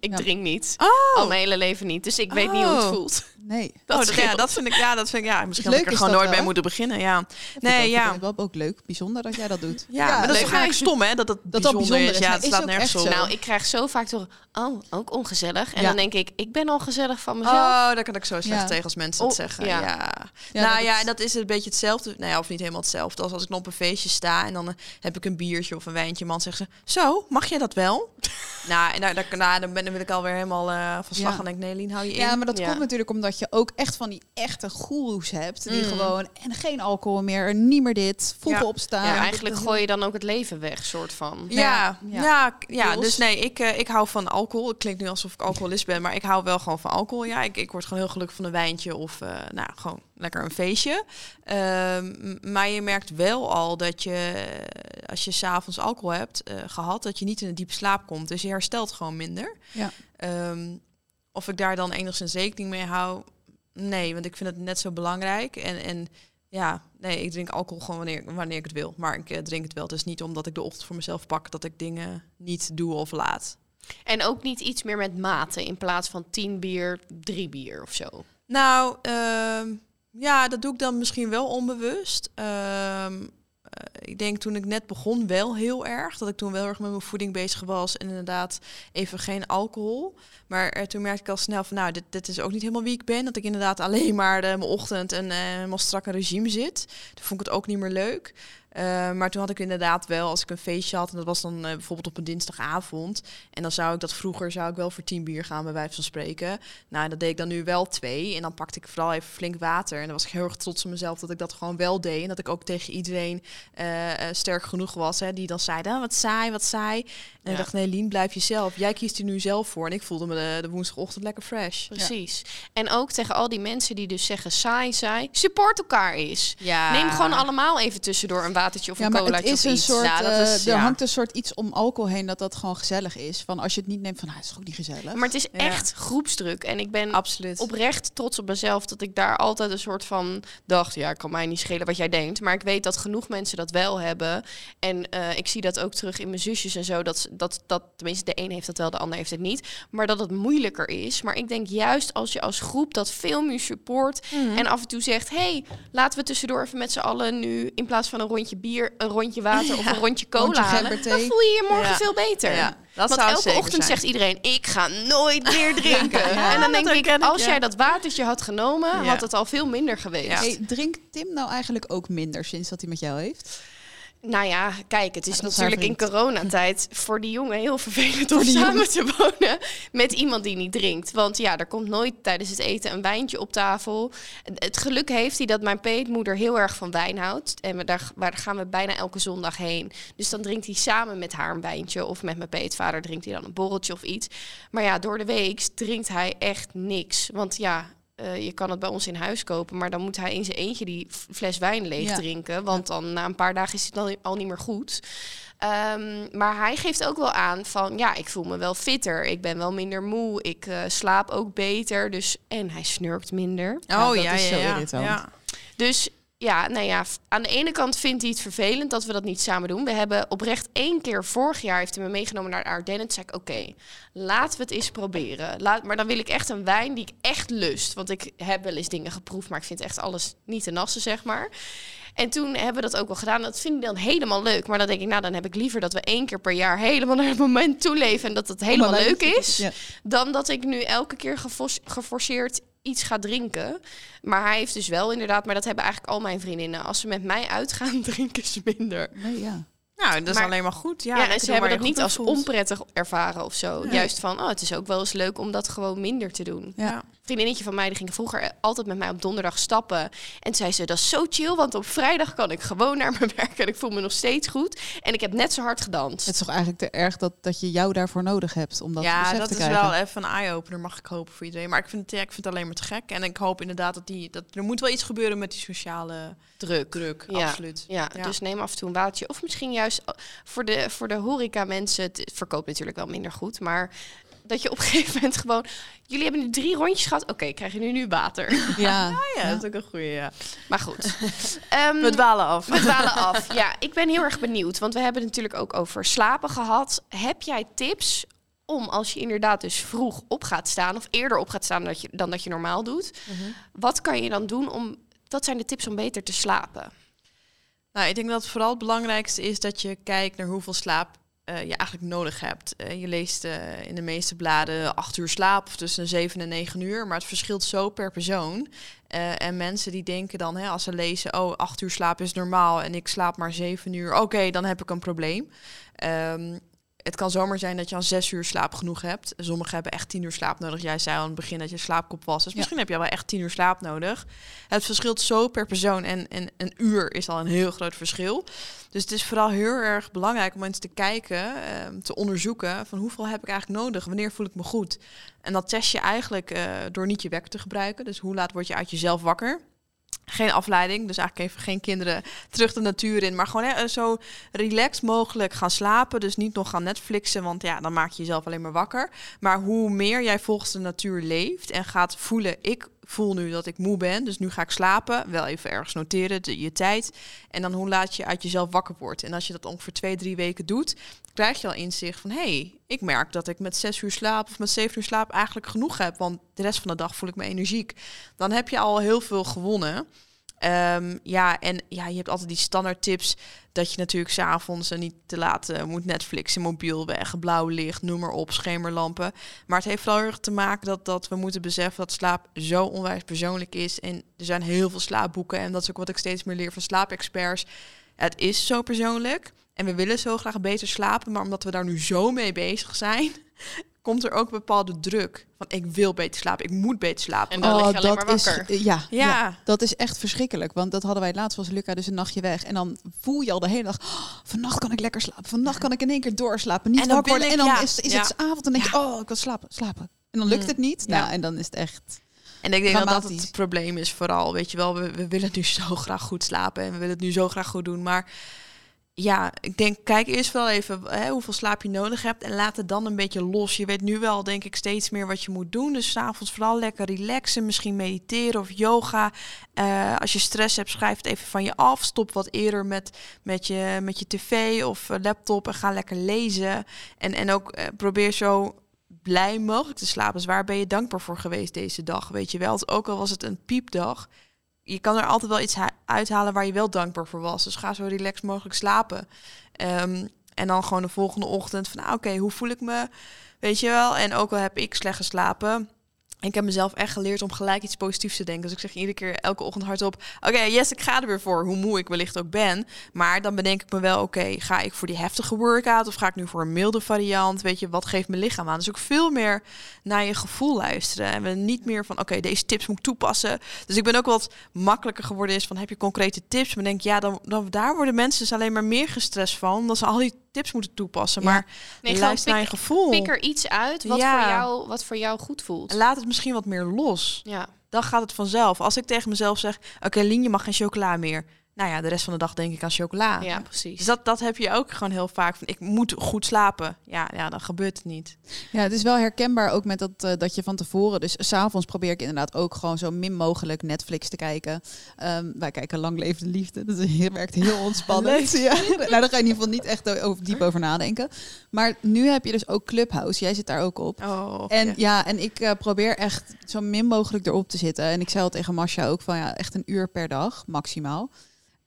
Ik drink niet. Oh. Al mijn hele leven niet. Dus ik weet niet hoe het oh. voelt. Nee. Dat, oh, ja, dat vind ik, ja, dat vind ik, ja, misschien had ik er gewoon nooit mee moeten beginnen. Ja. Nee, ja. Ik wel ook leuk, bijzonder dat jij dat doet. Ja, ja maar dat is eigenlijk stom, hè? Dat het dat bijzonder, bijzonder is. Ja, het slaat nergens op. Nou, ik krijg zo vaak door, oh, ook ongezellig. En dan denk ik, ik ben ongezellig van mezelf. Oh, daar kan ik zo slecht tegen als mensen dat oh, zeggen. Ja. Nou ja, en dat is een beetje hetzelfde. Nou ja, of niet helemaal hetzelfde. Als als ik nog op een feestje sta en dan heb ik een biertje of een wijntje. Man zegt ze, zo, mag jij dat wel? nou, en daar, daar, dan, ben, dan wil ik alweer helemaal uh, van slag. En denk, nee, Lien, hou je in. Ja, maar dat komt natuurlijk omdat je ook echt van die echte goeroes hebt. Die mm. gewoon, en geen alcohol meer, niet meer dit, vroeg opstaan. Ja, eigenlijk gooi je dan ook het leven weg, soort van. Ja, ja, ja, dus nee, ik, uh, ik hou van alcohol. Het klinkt nu alsof ik alcoholist ben, maar ik hou wel gewoon van alcohol. Ja, ik, ik word gewoon heel gelukkig van een wijntje of, uh, nou, gewoon lekker een feestje. Um, maar je merkt wel al dat je, als je s'avonds alcohol hebt uh, gehad, dat je niet in een diepe slaap komt. Dus je herstelt gewoon minder. Ja. Um, of ik daar dan enigszins rekening mee hou, nee, want ik vind het net zo belangrijk. En, en ja, nee, ik drink alcohol gewoon wanneer, wanneer ik het wil. Maar ik uh, drink het wel. Dus niet omdat ik de ochtend voor mezelf pak dat ik dingen niet doe of laat. En ook niet iets meer met mate in plaats van tien bier, drie bier of zo. Nou, uh, ja, dat doe ik dan misschien wel onbewust. Uh, ik denk toen ik net begon wel heel erg. Dat ik toen wel erg met mijn voeding bezig was. En inderdaad even geen alcohol. Maar uh, toen merkte ik al snel van, nou, dit, dit is ook niet helemaal wie ik ben. Dat ik inderdaad alleen maar de, mijn ochtend en uh, helemaal strak regime zit. Toen vond ik het ook niet meer leuk. Uh, maar toen had ik inderdaad wel, als ik een feestje had, en dat was dan uh, bijvoorbeeld op een dinsdagavond. En dan zou ik dat vroeger zou ik wel voor tien bier gaan, bij wijze van spreken. Nou, dat deed ik dan nu wel twee. En dan pakte ik vooral even flink water. En dan was ik heel erg trots op mezelf dat ik dat gewoon wel deed. En dat ik ook tegen iedereen uh, sterk genoeg was. Hè, die dan zeiden, oh, wat saai, wat saai. En ja. ik dacht, nee, Lien, blijf jezelf. Jij kiest er nu zelf voor. En ik voelde me de, de woensdagochtend lekker fresh. Precies. Ja. En ook tegen al die mensen die dus zeggen saai, saai. Support elkaar eens. Ja. Neem gewoon allemaal even tussendoor een watertje of ja, een maar colaatje het is of een iets. soort, Ja, dat eh, is- er ja. hangt een soort iets om alcohol heen dat dat gewoon gezellig is. Van als je het niet neemt van, ah, het is ook niet gezellig. Maar het is Ja. echt groepsdruk. En ik ben Absoluut. oprecht trots op mezelf dat ik daar altijd een soort van dacht, ja, kan mij niet schelen wat jij denkt. Maar ik weet dat genoeg mensen dat wel hebben. En eh, ik zie dat ook terug in mijn zusjes en zo. Dat, ze- dat, dat tenminste, de een heeft dat wel, de ander heeft het niet. Maar dat het moeilijker is. Maar ik denk juist als je als groep dat veel meer support. En af en toe zegt, hey, laten we tussendoor even met z'n allen nu in plaats van een rondje bier, een rondje water of een rondje cola Rondje halen. Dan voel je je morgen Ja. veel beter. Ja, dat Want elke ochtend zijn. zegt iedereen, ik ga nooit meer drinken. Ja, en dan denk ik, als jij dat watertje had genomen, Ja. had het al veel minder geweest. Ja. Hey, drinkt Tim nou eigenlijk ook minder sinds dat hij met jou heeft? Nou ja, kijk, het is Ja, natuurlijk in coronatijd voor die jongen heel vervelend om samen te wonen met iemand die niet drinkt. Want ja, er komt nooit tijdens het eten een wijntje op tafel. Het geluk heeft hij dat mijn peetmoeder heel erg van wijn houdt. En we daar, waar gaan we bijna elke zondag heen. Dus dan drinkt hij samen met haar een wijntje. Of met mijn peetvader drinkt hij dan een borreltje of iets. Maar ja, door de week drinkt hij echt niks. Want ja, eh, je kan het bij ons in huis kopen, maar dan moet hij in zijn eentje die fles wijn leeg Ja. drinken. Want dan na een paar dagen is het dan al niet meer goed. Ehm, maar hij geeft ook wel aan van ja, ik voel me wel fitter. Ik ben wel minder moe. Ik eh, slaap ook beter. Dus, en hij snurkt minder. Oh Ja, dat ja, is ja, zo ja. irritant. ja. Dus ja, nou ja, aan de ene kant vindt hij het vervelend dat we dat niet samen doen. We hebben oprecht één keer vorig jaar heeft hij me meegenomen naar de Ardennen. Toen zei ik, oké, laten we het eens proberen. Laat, maar dan wil ik echt een wijn die ik echt lust. Want ik heb wel eens dingen geproefd, maar ik vind echt alles niet te nassen, zeg maar. En toen hebben we dat ook wel gedaan. Dat vind ik dan helemaal leuk. Maar dan denk ik, nou, dan heb ik liever dat we één keer per jaar helemaal naar het moment toe leven. En dat het helemaal leuk is Ja. dan dat ik nu elke keer geforceerd iets ga drinken. Maar hij heeft dus wel inderdaad, maar dat hebben eigenlijk al mijn vriendinnen. Als ze met mij uitgaan, drinken ze minder. Nee, ja. Nou, dat is Maar- alleen maar goed. Ja, Ja, en ze hebben dat niet als voelt. onprettig ervaren of zo. Nee. Juist van, oh, het is ook wel eens leuk om dat gewoon minder te doen. Ja. Ja. Een vriendinnetje van mij die ging vroeger altijd met mij op donderdag stappen. En toen zei ze, dat is zo chill, want op vrijdag kan ik gewoon naar mijn werk en ik voel me nog steeds goed. En ik heb net zo hard gedanst. Het is toch eigenlijk te erg dat, dat je jou daarvoor nodig hebt om dat ja, besef dat te is krijgen. wel even een eye-opener, mag ik hopen voor iedereen. Maar ik vind, het, ja, ik vind het alleen maar te gek. En ik hoop inderdaad dat die... Dat, er moet wel iets gebeuren met die sociale druk. druk, Ja. absoluut. Ja, Ja. dus neem af en toe een watertje. Of misschien juist uh, voor de, voor de horeca mensen, het verkoopt natuurlijk wel minder goed, maar dat je op een gegeven moment gewoon, jullie hebben nu drie rondjes gehad, oké, krijg je nu nu water. Ja, Ja, dat is ook een goede, ja. Maar goed. Ehm, We dwalen af. we dwalen af. Ja, ik ben heel erg benieuwd, want we hebben het natuurlijk ook over slapen gehad. Heb jij tips om als je inderdaad dus vroeg op gaat staan, of eerder op gaat staan dan dat je, dan dat je normaal doet, wat kan je dan doen om, wat zijn de tips om beter te slapen? Nou, ik denk dat vooral het belangrijkste is dat je kijkt naar hoeveel slaap eh, je eigenlijk nodig hebt. Eh, je leest eh, in de meeste bladen acht uur slaap of tussen zeven en negen uur, maar het verschilt zo per persoon. En mensen die denken dan, hè, als ze lezen, oh, acht uur slaap is normaal en ik slaap maar zeven uur, oké, dan heb ik een probleem. Ehm, het kan zomaar zijn dat je al zes uur slaap genoeg hebt. Sommigen hebben echt tien uur slaap nodig. Jij zei al aan het begin dat je slaapkop was. Dus Ja. misschien heb je wel echt tien uur slaap nodig. Het verschilt zo per persoon. En, en een uur is al een heel groot verschil. Dus het is vooral heel erg belangrijk om eens te kijken, ehm, te onderzoeken van hoeveel heb ik eigenlijk nodig? Wanneer voel ik me goed? En dat test je eigenlijk eh, door niet je wekker te gebruiken. Dus hoe laat word je uit jezelf wakker? Geen afleiding, dus eigenlijk even geen kinderen terug de natuur in. Maar gewoon hè, zo relaxed mogelijk gaan slapen. Dus niet nog gaan Netflixen, want ja, dan maak je jezelf alleen maar wakker. Maar hoe meer jij volgens de natuur leeft en gaat voelen, ik voel nu dat ik moe ben, dus nu ga ik slapen. Wel even ergens noteren, de, je tijd. En dan hoe laat je uit jezelf wakker wordt. En als je dat ongeveer twee, drie weken doet, krijg je al inzicht van... hé, hey, ik merk dat ik met zes uur slaap of met zeven uur slaap eigenlijk genoeg heb. Want de rest van de dag voel ik me energiek. Dan heb je al heel veel gewonnen. Ehm, ja, en ja, je hebt altijd die standaard tips dat je natuurlijk s'avonds niet te laat uh, moet Netflixen, mobiel weg, blauw licht, noem maar op, schemerlampen. Maar het heeft vooral erg te maken dat, dat we moeten beseffen dat slaap zo onwijs persoonlijk is. En er zijn heel veel slaapboeken en dat is ook wat ik steeds meer leer van slaapexperts. Het is zo persoonlijk en we willen zo graag beter slapen, maar omdat we daar nu zo mee bezig zijn, komt er ook bepaalde druk. Van ik wil beter slapen, ik moet beter slapen. En dan oh, lig je alleen maar wakker. Is, ja, ja, dat is echt verschrikkelijk. Want dat hadden wij laatst, was Luca dus een nachtje weg. En dan voel je al de hele dag, oh, vannacht kan ik lekker slapen. Vannacht kan ik in één keer doorslapen. Niet en wakker worden. en dan is, is het avond en denk je, oh, ik wil slapen, slapen. En dan lukt mm. het niet. Nou, en dan is het echt... En ik denk dat dat het probleem is vooral. Weet je wel, we, we willen nu zo graag goed slapen. En we willen het nu zo graag goed doen. Maar ja, ik denk, kijk eerst wel even hè, hoeveel slaap je nodig hebt en laat het dan een beetje los. Je weet nu wel, denk ik, steeds meer wat je moet doen. Dus s'avonds vooral lekker relaxen, misschien mediteren of yoga. Uh, als je stress hebt, schrijf het even van je af. Stop wat eerder met, met, je, met je tv of eh, laptop en ga lekker lezen. En, en ook uh, probeer zo blij mogelijk te slapen. Dus waar ben je dankbaar voor geweest deze dag? Weet je wel, ook al was het een piepdag je kan er altijd wel iets uithalen waar je wel dankbaar voor was. Dus ga zo relaxed mogelijk slapen. Ehm, en dan gewoon de volgende ochtend van, nou, oké, hoe voel ik me? Weet je wel? En ook al heb ik slecht geslapen, ik heb mezelf echt geleerd om gelijk iets positiefs te denken. Dus ik zeg iedere keer elke ochtend hardop: Oké, yes, ik ga er weer voor. Hoe moe ik wellicht ook ben. Maar dan bedenk ik me wel: Oké, ga ik voor die heftige workout of ga ik nu voor een milde variant? Weet je, wat geeft mijn lichaam aan? Dus ook veel meer naar je gevoel luisteren. En we niet meer van: Oké, deze tips moet ik toepassen. Dus ik ben ook wat makkelijker geworden. Is van: Heb je concrete tips? Maar denk ja, dan, dan daar worden mensen dus alleen maar meer gestrest van. Omdat ze al die tips moeten toepassen. Maar nee, luister naar je gevoel. Pik er iets uit wat, ja. voor jou, wat voor jou goed voelt. laat het misschien wat meer los. Ja. Dan gaat het vanzelf. Als ik tegen mezelf zeg, oké, okay, Lien, je mag geen chocola meer nou ja, de rest van de dag denk ik aan chocola. Ja, precies. Dus dat, dat heb je ook gewoon heel vaak. Van, ik moet goed slapen. Ja, ja, dan gebeurt het niet. Ja, het is wel herkenbaar ook met dat, uh, dat je van tevoren... Dus s'avonds probeer ik inderdaad ook gewoon zo min mogelijk Netflix te kijken. Um, wij kijken Lang Levende Liefde. Dat werkt heel ontspannend. ja. nou, daar ga je in ieder geval niet echt over, diep over nadenken. Maar nu heb je dus ook Clubhouse. Jij zit daar ook op. Oh, en ja, en ik uh, probeer echt zo min mogelijk erop te zitten. En ik zei al tegen Masha ook van ja, echt een uur per dag maximaal.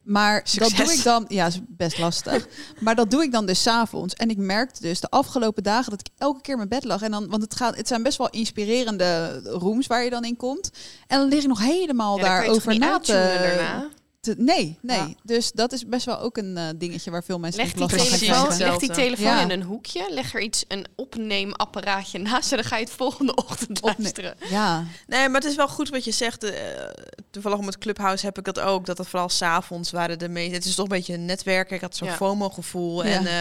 Maar dat doe ik dan, ja, is best lastig. maar dat doe ik dan dus s'avonds. En ik merkte dus de afgelopen dagen dat ik elke keer in mijn bed lag. En dan, want het, gaat, het zijn best wel inspirerende rooms waar je dan in komt. En dan lig ik nog helemaal ja, daarover na te nee, nee. Dus dat is best wel ook een uh, dingetje waar veel mensen leg die telefoon, Leg die telefoon in een hoekje. Leg er iets, een opneemapparaatje naast en dan ga je het volgende ochtend luisteren. Ja. Nee, maar het is wel goed wat je zegt. Uh, toevallig met Clubhouse heb ik dat ook. Dat het vooral s'avonds waren de meeste... Het is toch een beetje een netwerken. Ik had zo'n FOMO-gevoel. En uh,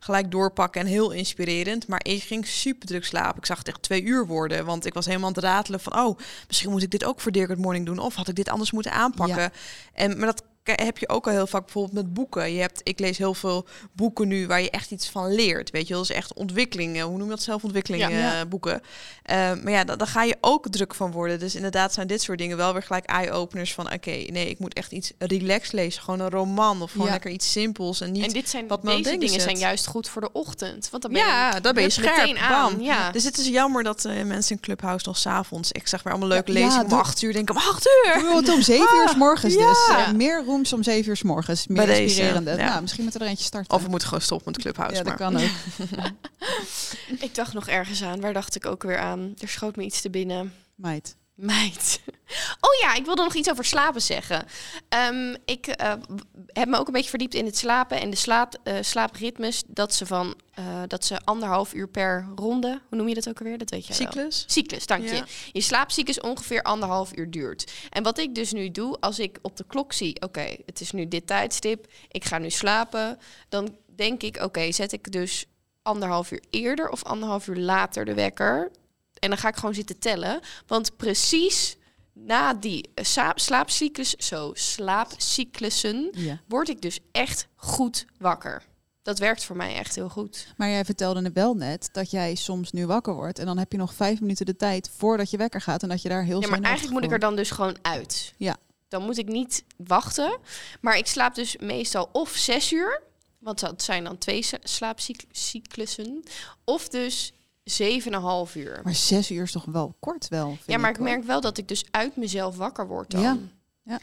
gelijk doorpakken en heel inspirerend. Maar ik ging super druk slapen. Ik zag het echt twee uur worden. Want ik was helemaal aan het ratelen van... Oh, misschien moet ik dit ook voor Dirk Morning doen. Of had ik dit anders moeten aanpakken. En heb je ook al heel vaak bijvoorbeeld met boeken. Je hebt, ik lees heel veel boeken nu waar je echt iets van leert. Weet je, dat is echt ontwikkelingen. Hoe noem je dat? Zelfontwikkeling ja, uh, boeken. Uh, maar ja, dan, dan, ga je ook druk van worden. Dus inderdaad zijn dit soort dingen wel weer gelijk eye-openers van... oké, nee, ik moet echt iets relaxed lezen. Gewoon een roman of gewoon lekker iets simpels. En niet en dit zijn, wat deze dingen zijn juist goed voor de ochtend. Want dan ben ja, je, dan ben je scherp. Aan. Ja. Dus het is jammer dat uh, mensen in Clubhouse nog s'avonds... Ik zag weer allemaal leuke ja, lezingen om acht uur. Denk om acht uur. Doe het om zeven uur s morgens dus. meer rooms om zeven uur s morgens. Meer Bij inspirerende. Deze, ja. Nou, misschien moeten we er eentje starten. Of we moeten gewoon stoppen met Clubhouse. Ja, dat kan ook. ik dacht nog ergens aan. Waar dacht ik ook weer aan? Er schoot me iets te binnen. Meid. Meid. Oh ja, ik wilde nog iets over slapen zeggen. Um, ik uh, heb me ook een beetje verdiept in het slapen en de slaap, uh, slaapritmes. Dat ze van uh, dat ze anderhalf uur per ronde, hoe noem je dat ook alweer? Dat weet je Cyclus. Wel. Cyclus, dank je. Je slaapcyclus ongeveer anderhalf uur duurt. En wat ik dus nu doe, als ik op de klok zie, oké, het is nu dit tijdstip, ik ga nu slapen, dan denk ik, oké, zet ik dus anderhalf uur eerder of anderhalf uur later de wekker en dan ga ik gewoon zitten tellen. Want precies na die uh, slaapcyclus, zo slaapcyclussen, word ik dus echt goed wakker. Dat werkt voor mij echt heel goed. Maar jij vertelde het wel net dat jij soms nu wakker wordt en dan heb je nog vijf minuten de tijd voordat je wekker gaat en dat je daar heel. Ja, maar eigenlijk moet ik er dan dus gewoon uit. Ja. Dan moet ik niet wachten. Maar ik slaap dus meestal of zes uur, want dat zijn dan twee slaapcyclussen, of dus 7,5 uur. Maar zes uur is toch wel kort wel? Ja, maar ik, merk wel dat ik dus uit mezelf wakker word dan. Ja. Ja.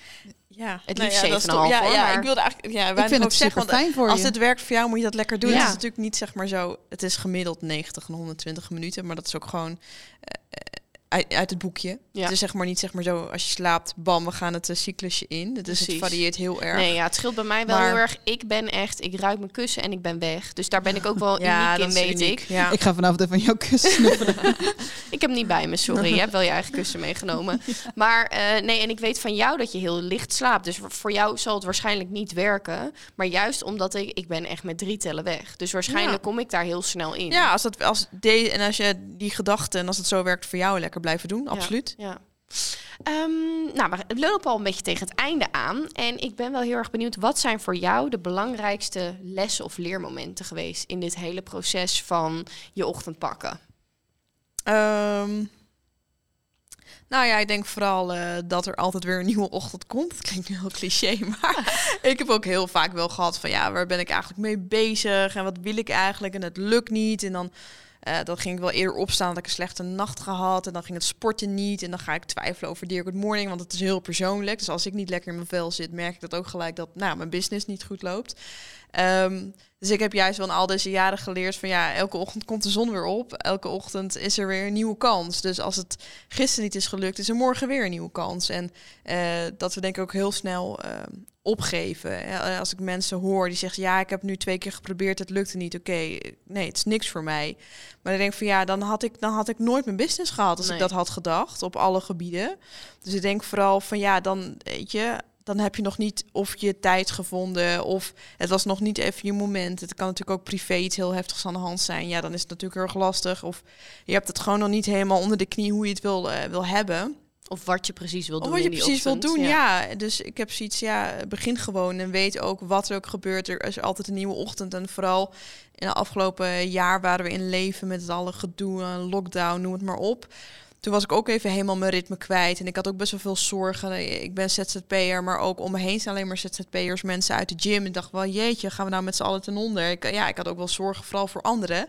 Ja, het liefst nou ja, 7,5 ja, ja, ja, ik wilde eigenlijk ja, ik vind het zeggen, fijn voor als je. het werkt voor jou moet je dat lekker doen. Ja. Het is natuurlijk niet zeg maar zo. Het is gemiddeld 90 en 120 minuten, maar dat is ook gewoon uh, uit, uit, het boekje. Ja. Het is zeg maar niet zeg maar zo als je slaapt, bam, we gaan het uh, cyclusje in. Dus het varieert heel erg. Nee, ja, het scheelt bij mij wel heel erg. Ik ben echt, ik ruik mijn kussen en ik ben weg. Dus daar ben ik ook wel ja, uniek in, weet ik. Ja. Ik ga vanavond even van jouw kussen Ik heb niet bij me, sorry. Je hebt wel je eigen kussen meegenomen. Maar uh, nee, en ik weet van jou dat je heel licht slaapt. Dus voor jou zal het waarschijnlijk niet werken. Maar juist omdat ik, ik ben echt met drie tellen weg. Dus waarschijnlijk kom ik daar heel snel in. Ja, als dat als de, en als je die gedachten en als het zo werkt voor jou lekker blijven doen, absoluut. Ja. Um, nou, we lopen al een beetje tegen het einde aan. En ik ben wel heel erg benieuwd, wat zijn voor jou de belangrijkste lessen of leermomenten geweest in dit hele proces van je ochtend pakken? Um, nou ja, ik denk vooral uh, dat er altijd weer een nieuwe ochtend komt. Dat klinkt heel cliché, maar ik heb ook heel vaak wel gehad van ja, waar ben ik eigenlijk mee bezig en wat wil ik eigenlijk en het lukt niet. En dan uh, ging ik wel eerder opstaan dat ik een slechte nacht gehad. En dan ging het sporten niet. En dan ga ik twijfelen over Dear Good Morning, want het is heel persoonlijk. Dus als ik niet lekker in mijn vel zit, merk ik dat ook gelijk dat nou, mijn business niet goed loopt. Um, dus ik heb juist wel al deze jaren geleerd van ja, elke ochtend komt de zon weer op. Elke ochtend is er weer een nieuwe kans. Dus als het gisteren niet is gelukt, is er morgen weer een nieuwe kans. En uh, dat we denk ik ook heel snel uh, opgeven. Als ik mensen hoor die zeggen, ja, ik heb nu twee keer geprobeerd, het lukte niet. Oké, nee, het is niks voor mij. Maar dan denk ik van ja, dan had ik, dan had ik nooit mijn business gehad als ik dat had gedacht op alle gebieden. Dus ik denk vooral van ja, dan weet je, dan heb je nog niet of je tijd gevonden of het was nog niet even je moment. Het kan natuurlijk ook privé iets heel heftigs aan de hand zijn. Ja, dan is het natuurlijk erg lastig. Of je hebt het gewoon nog niet helemaal onder de knie hoe je het wil, uh, wil hebben. Of wat je precies wil doen. Of wat je precies wil doen, ja. Dus ik heb zoiets, ja, begin gewoon en weet ook wat er ook gebeurt. Er is altijd een nieuwe ochtend. En vooral in het afgelopen jaar waren we in leven met het alle gedoe, lockdown, noem het maar op toen was ik ook even helemaal mijn ritme kwijt. En ik had ook best wel veel zorgen. Ik ben ZZP'er, maar ook om me heen zijn alleen maar ZZP'ers, mensen uit de gym. En dacht wel, jeetje, gaan we nou met z'n allen ten onder? Ik, ja, ik had ook wel zorgen, vooral voor anderen.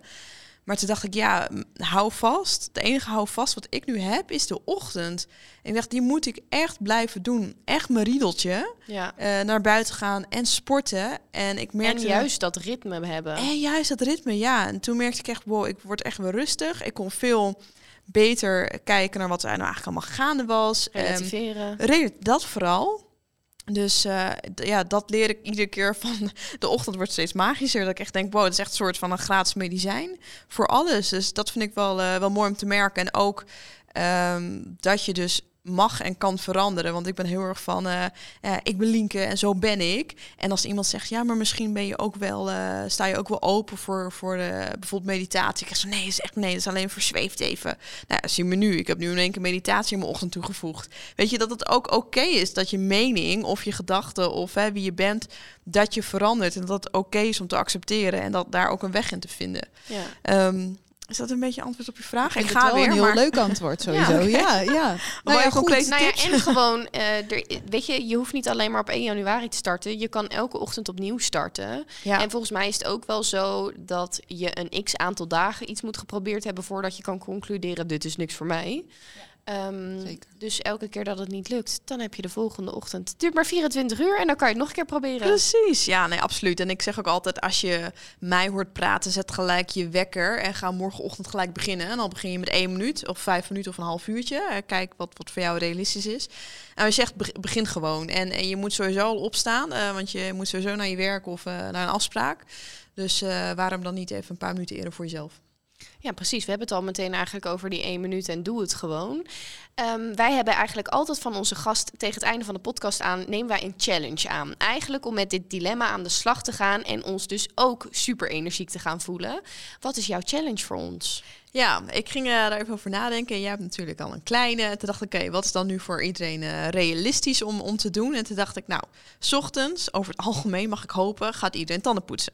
Maar toen dacht ik, ja, hou vast. De enige hou vast wat ik nu heb, is de ochtend. En ik dacht, die moet ik echt blijven doen. Echt mijn riedeltje. Ja. Uh, naar buiten gaan en sporten. En ik merkte... En juist dat ritme hebben. En juist dat ritme, ja. En toen merkte ik echt, wow, ik word echt weer rustig. Ik kon veel beter kijken naar wat er nou eigenlijk allemaal gaande was. Relativeren. Um, dat vooral. Dus uh, ja, dat leer ik iedere keer van de ochtend wordt steeds magischer. Dat ik echt denk, wow, het is echt een soort van een gratis medicijn voor alles. Dus dat vind ik wel, uh, wel mooi om te merken. En ook um, dat je dus mag en kan veranderen. Want ik ben heel erg van, uh, uh, ik ben Linke en zo ben ik. En als iemand zegt, ja, maar misschien ben je ook wel, uh, sta je ook wel open voor, voor de, bijvoorbeeld meditatie. Ik zeg nee, is echt nee, dat is alleen verzweeft even. Nou, zie me nu. Ik heb nu in één keer meditatie in mijn ochtend toegevoegd. Weet je dat het ook oké is dat je mening of je gedachten of hè, wie je bent, dat je verandert en dat het oké is om te accepteren en dat daar ook een weg in te vinden. Ja. Um, is dat een beetje antwoord op je vraag? Ik, ga weer. Een heel leuk antwoord sowieso. ja, ja. Nou ja, goed. Nou ja, en gewoon, uh, er, weet je, je hoeft niet alleen maar op 1 januari te starten. Je kan elke ochtend opnieuw starten. Ja. En volgens mij is het ook wel zo dat je een x aantal dagen iets moet geprobeerd hebben voordat je kan concluderen: dit is niks voor mij. Ja. Um, dus elke keer dat het niet lukt, dan heb je de volgende ochtend. Het duurt maar 24 uur en dan kan je het nog een keer proberen. Precies, ja, nee, absoluut. En ik zeg ook altijd, als je mij hoort praten, zet gelijk je wekker en ga morgenochtend gelijk beginnen. En dan begin je met één minuut of vijf minuten of een half uurtje. Kijk wat, wat voor jou realistisch is. En je zegt, begin gewoon. En, en je moet sowieso al opstaan, uh, want je moet sowieso naar je werk of uh, naar een afspraak. Dus uh, waarom dan niet even een paar minuten eerder voor jezelf? Ja, precies. We hebben het al meteen eigenlijk over die één minuut en doe het gewoon. Um, wij hebben eigenlijk altijd van onze gast tegen het einde van de podcast aan, nemen wij een challenge aan. Eigenlijk om met dit dilemma aan de slag te gaan en ons dus ook super energiek te gaan voelen. Wat is jouw challenge voor ons? Ja, ik ging uh, daar even over nadenken. Jij hebt natuurlijk al een kleine. Toen dacht ik, oké, wat is dan nu voor iedereen uh, realistisch om, om te doen? En toen dacht ik, nou, ochtends, over het algemeen mag ik hopen, gaat iedereen tanden poetsen.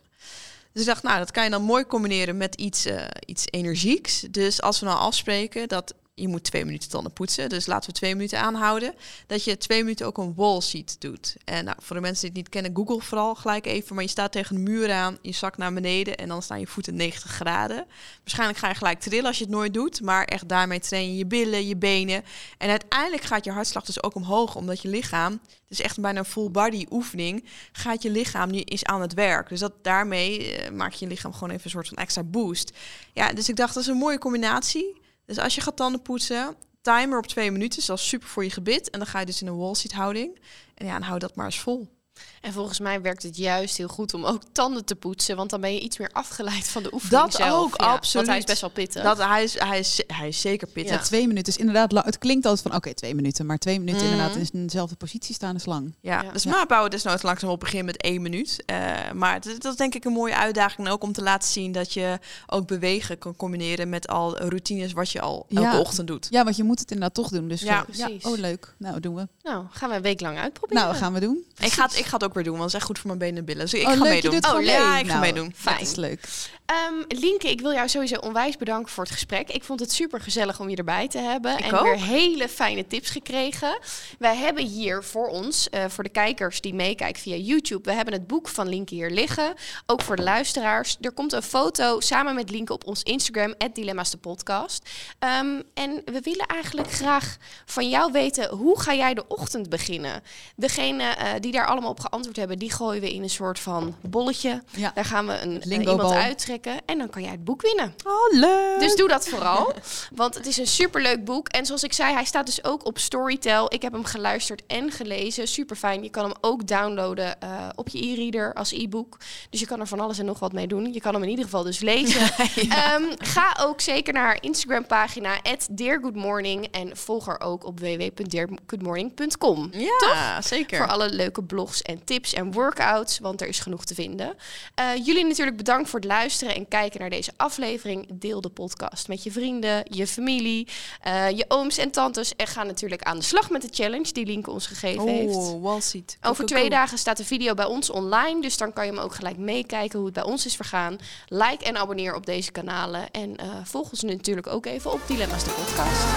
Dus ik dacht, nou, dat kan je dan mooi combineren met iets, uh, iets energieks. Dus als we nou afspreken dat je moet twee minuten tanden poetsen. Dus laten we twee minuten aanhouden. Dat je twee minuten ook een wall seat doet. En nou, voor de mensen die het niet kennen, Google vooral gelijk even. Maar je staat tegen een muur aan, je zakt naar beneden en dan staan je voeten 90 graden. Waarschijnlijk ga je gelijk trillen als je het nooit doet. Maar echt daarmee train je je billen, je benen. En uiteindelijk gaat je hartslag dus ook omhoog, omdat je lichaam, het is echt bijna een full body oefening, gaat je lichaam nu is aan het werk. Dus dat daarmee uh, maak je je lichaam gewoon even een soort van extra boost. Ja, dus ik dacht dat is een mooie combinatie. Dus als je gaat tanden poetsen, timer op twee minuten, is super voor je gebit. En dan ga je dus in een wall sit houding. En ja, en hou dat maar eens vol. En volgens mij werkt het juist heel goed om ook tanden te poetsen, want dan ben je iets meer afgeleid van de oefening Dat zelf. ook, absoluut. Want hij is best wel pittig. Dat, hij, is, hij, is, hij is zeker pittig. Ja, twee minuten is inderdaad Het klinkt altijd van, oké, twee minuten. Maar twee minuten Mhm. inderdaad in dezelfde positie staan is lang. Ja, Ja. dus Ja. maar bouwen desnoods langzaam op begin met één minuut. Eh, maar het- dat is denk ik een mooie uitdaging ook om te laten zien dat je ook bewegen kan combineren met al routines wat je al elke Ja. ochtend doet. Ja, want je moet het inderdaad toch doen. Dus Ja, voor- ja, precies. oh leuk. Nou, doen we. Nou, gaan we een week lang uitproberen. Nou, gaan we doen. Ik ga, het, ik ga het ook weer doen, want het is echt goed voor mijn benen en billen. Dus ik oh, ga leuk, meedoen. Oh, mee. Ja, ik ga Nou, meedoen. Dat Fijn. is leuk. Ehm, Lienke, ik wil jou sowieso onwijs bedanken voor het gesprek. Ik vond het super gezellig om je erbij te hebben. Ik en ook. weer hele fijne tips gekregen. Wij hebben hier voor ons, eh, voor de kijkers die meekijken via YouTube, we hebben het boek van Lienke hier liggen. Ook voor de luisteraars. Er komt een foto samen met Lienke op ons Instagram, Dilemma's de podcast. Ehm, en we willen eigenlijk graag van jou weten, hoe ga jij de ochtend beginnen? Degene eh, die daar allemaal op geantwoord hebben, die gooien we in een soort van bolletje. Ja. Daar gaan we een, eh, iemand uittrekken en dan kan jij het boek winnen. Oh, leuk. Dus doe dat vooral, want het is een superleuk boek. En zoals ik zei, hij staat dus ook op Storytel. Ik heb hem geluisterd en gelezen. Super fijn. Je kan hem ook downloaden eh, op je e-reader als e-book. Dus je kan er van alles en nog wat mee doen. Je kan hem in ieder geval dus lezen. Ehm, ga ook zeker naar haar Instagram pagina, @deargoodmorning en volg haar ook op www.deargoodmorning.com. ja, zeker. Voor alle leuke blogs en tips en workouts, want er is genoeg te vinden. Eh, jullie natuurlijk bedankt voor het luisteren en kijken naar deze aflevering. Deel de podcast met je vrienden, je familie, eh, je ooms en tantes. En ga natuurlijk aan de slag met de challenge die Lienke ons gegeven heeft. Oh, seat. Over twee dagen staat de video bij ons online, dus dan kan je hem ook gelijk meekijken hoe het bij ons is vergaan. Like en abonneer op deze kanalen en eh, volg ons natuurlijk ook even op Dilemma's de podcast.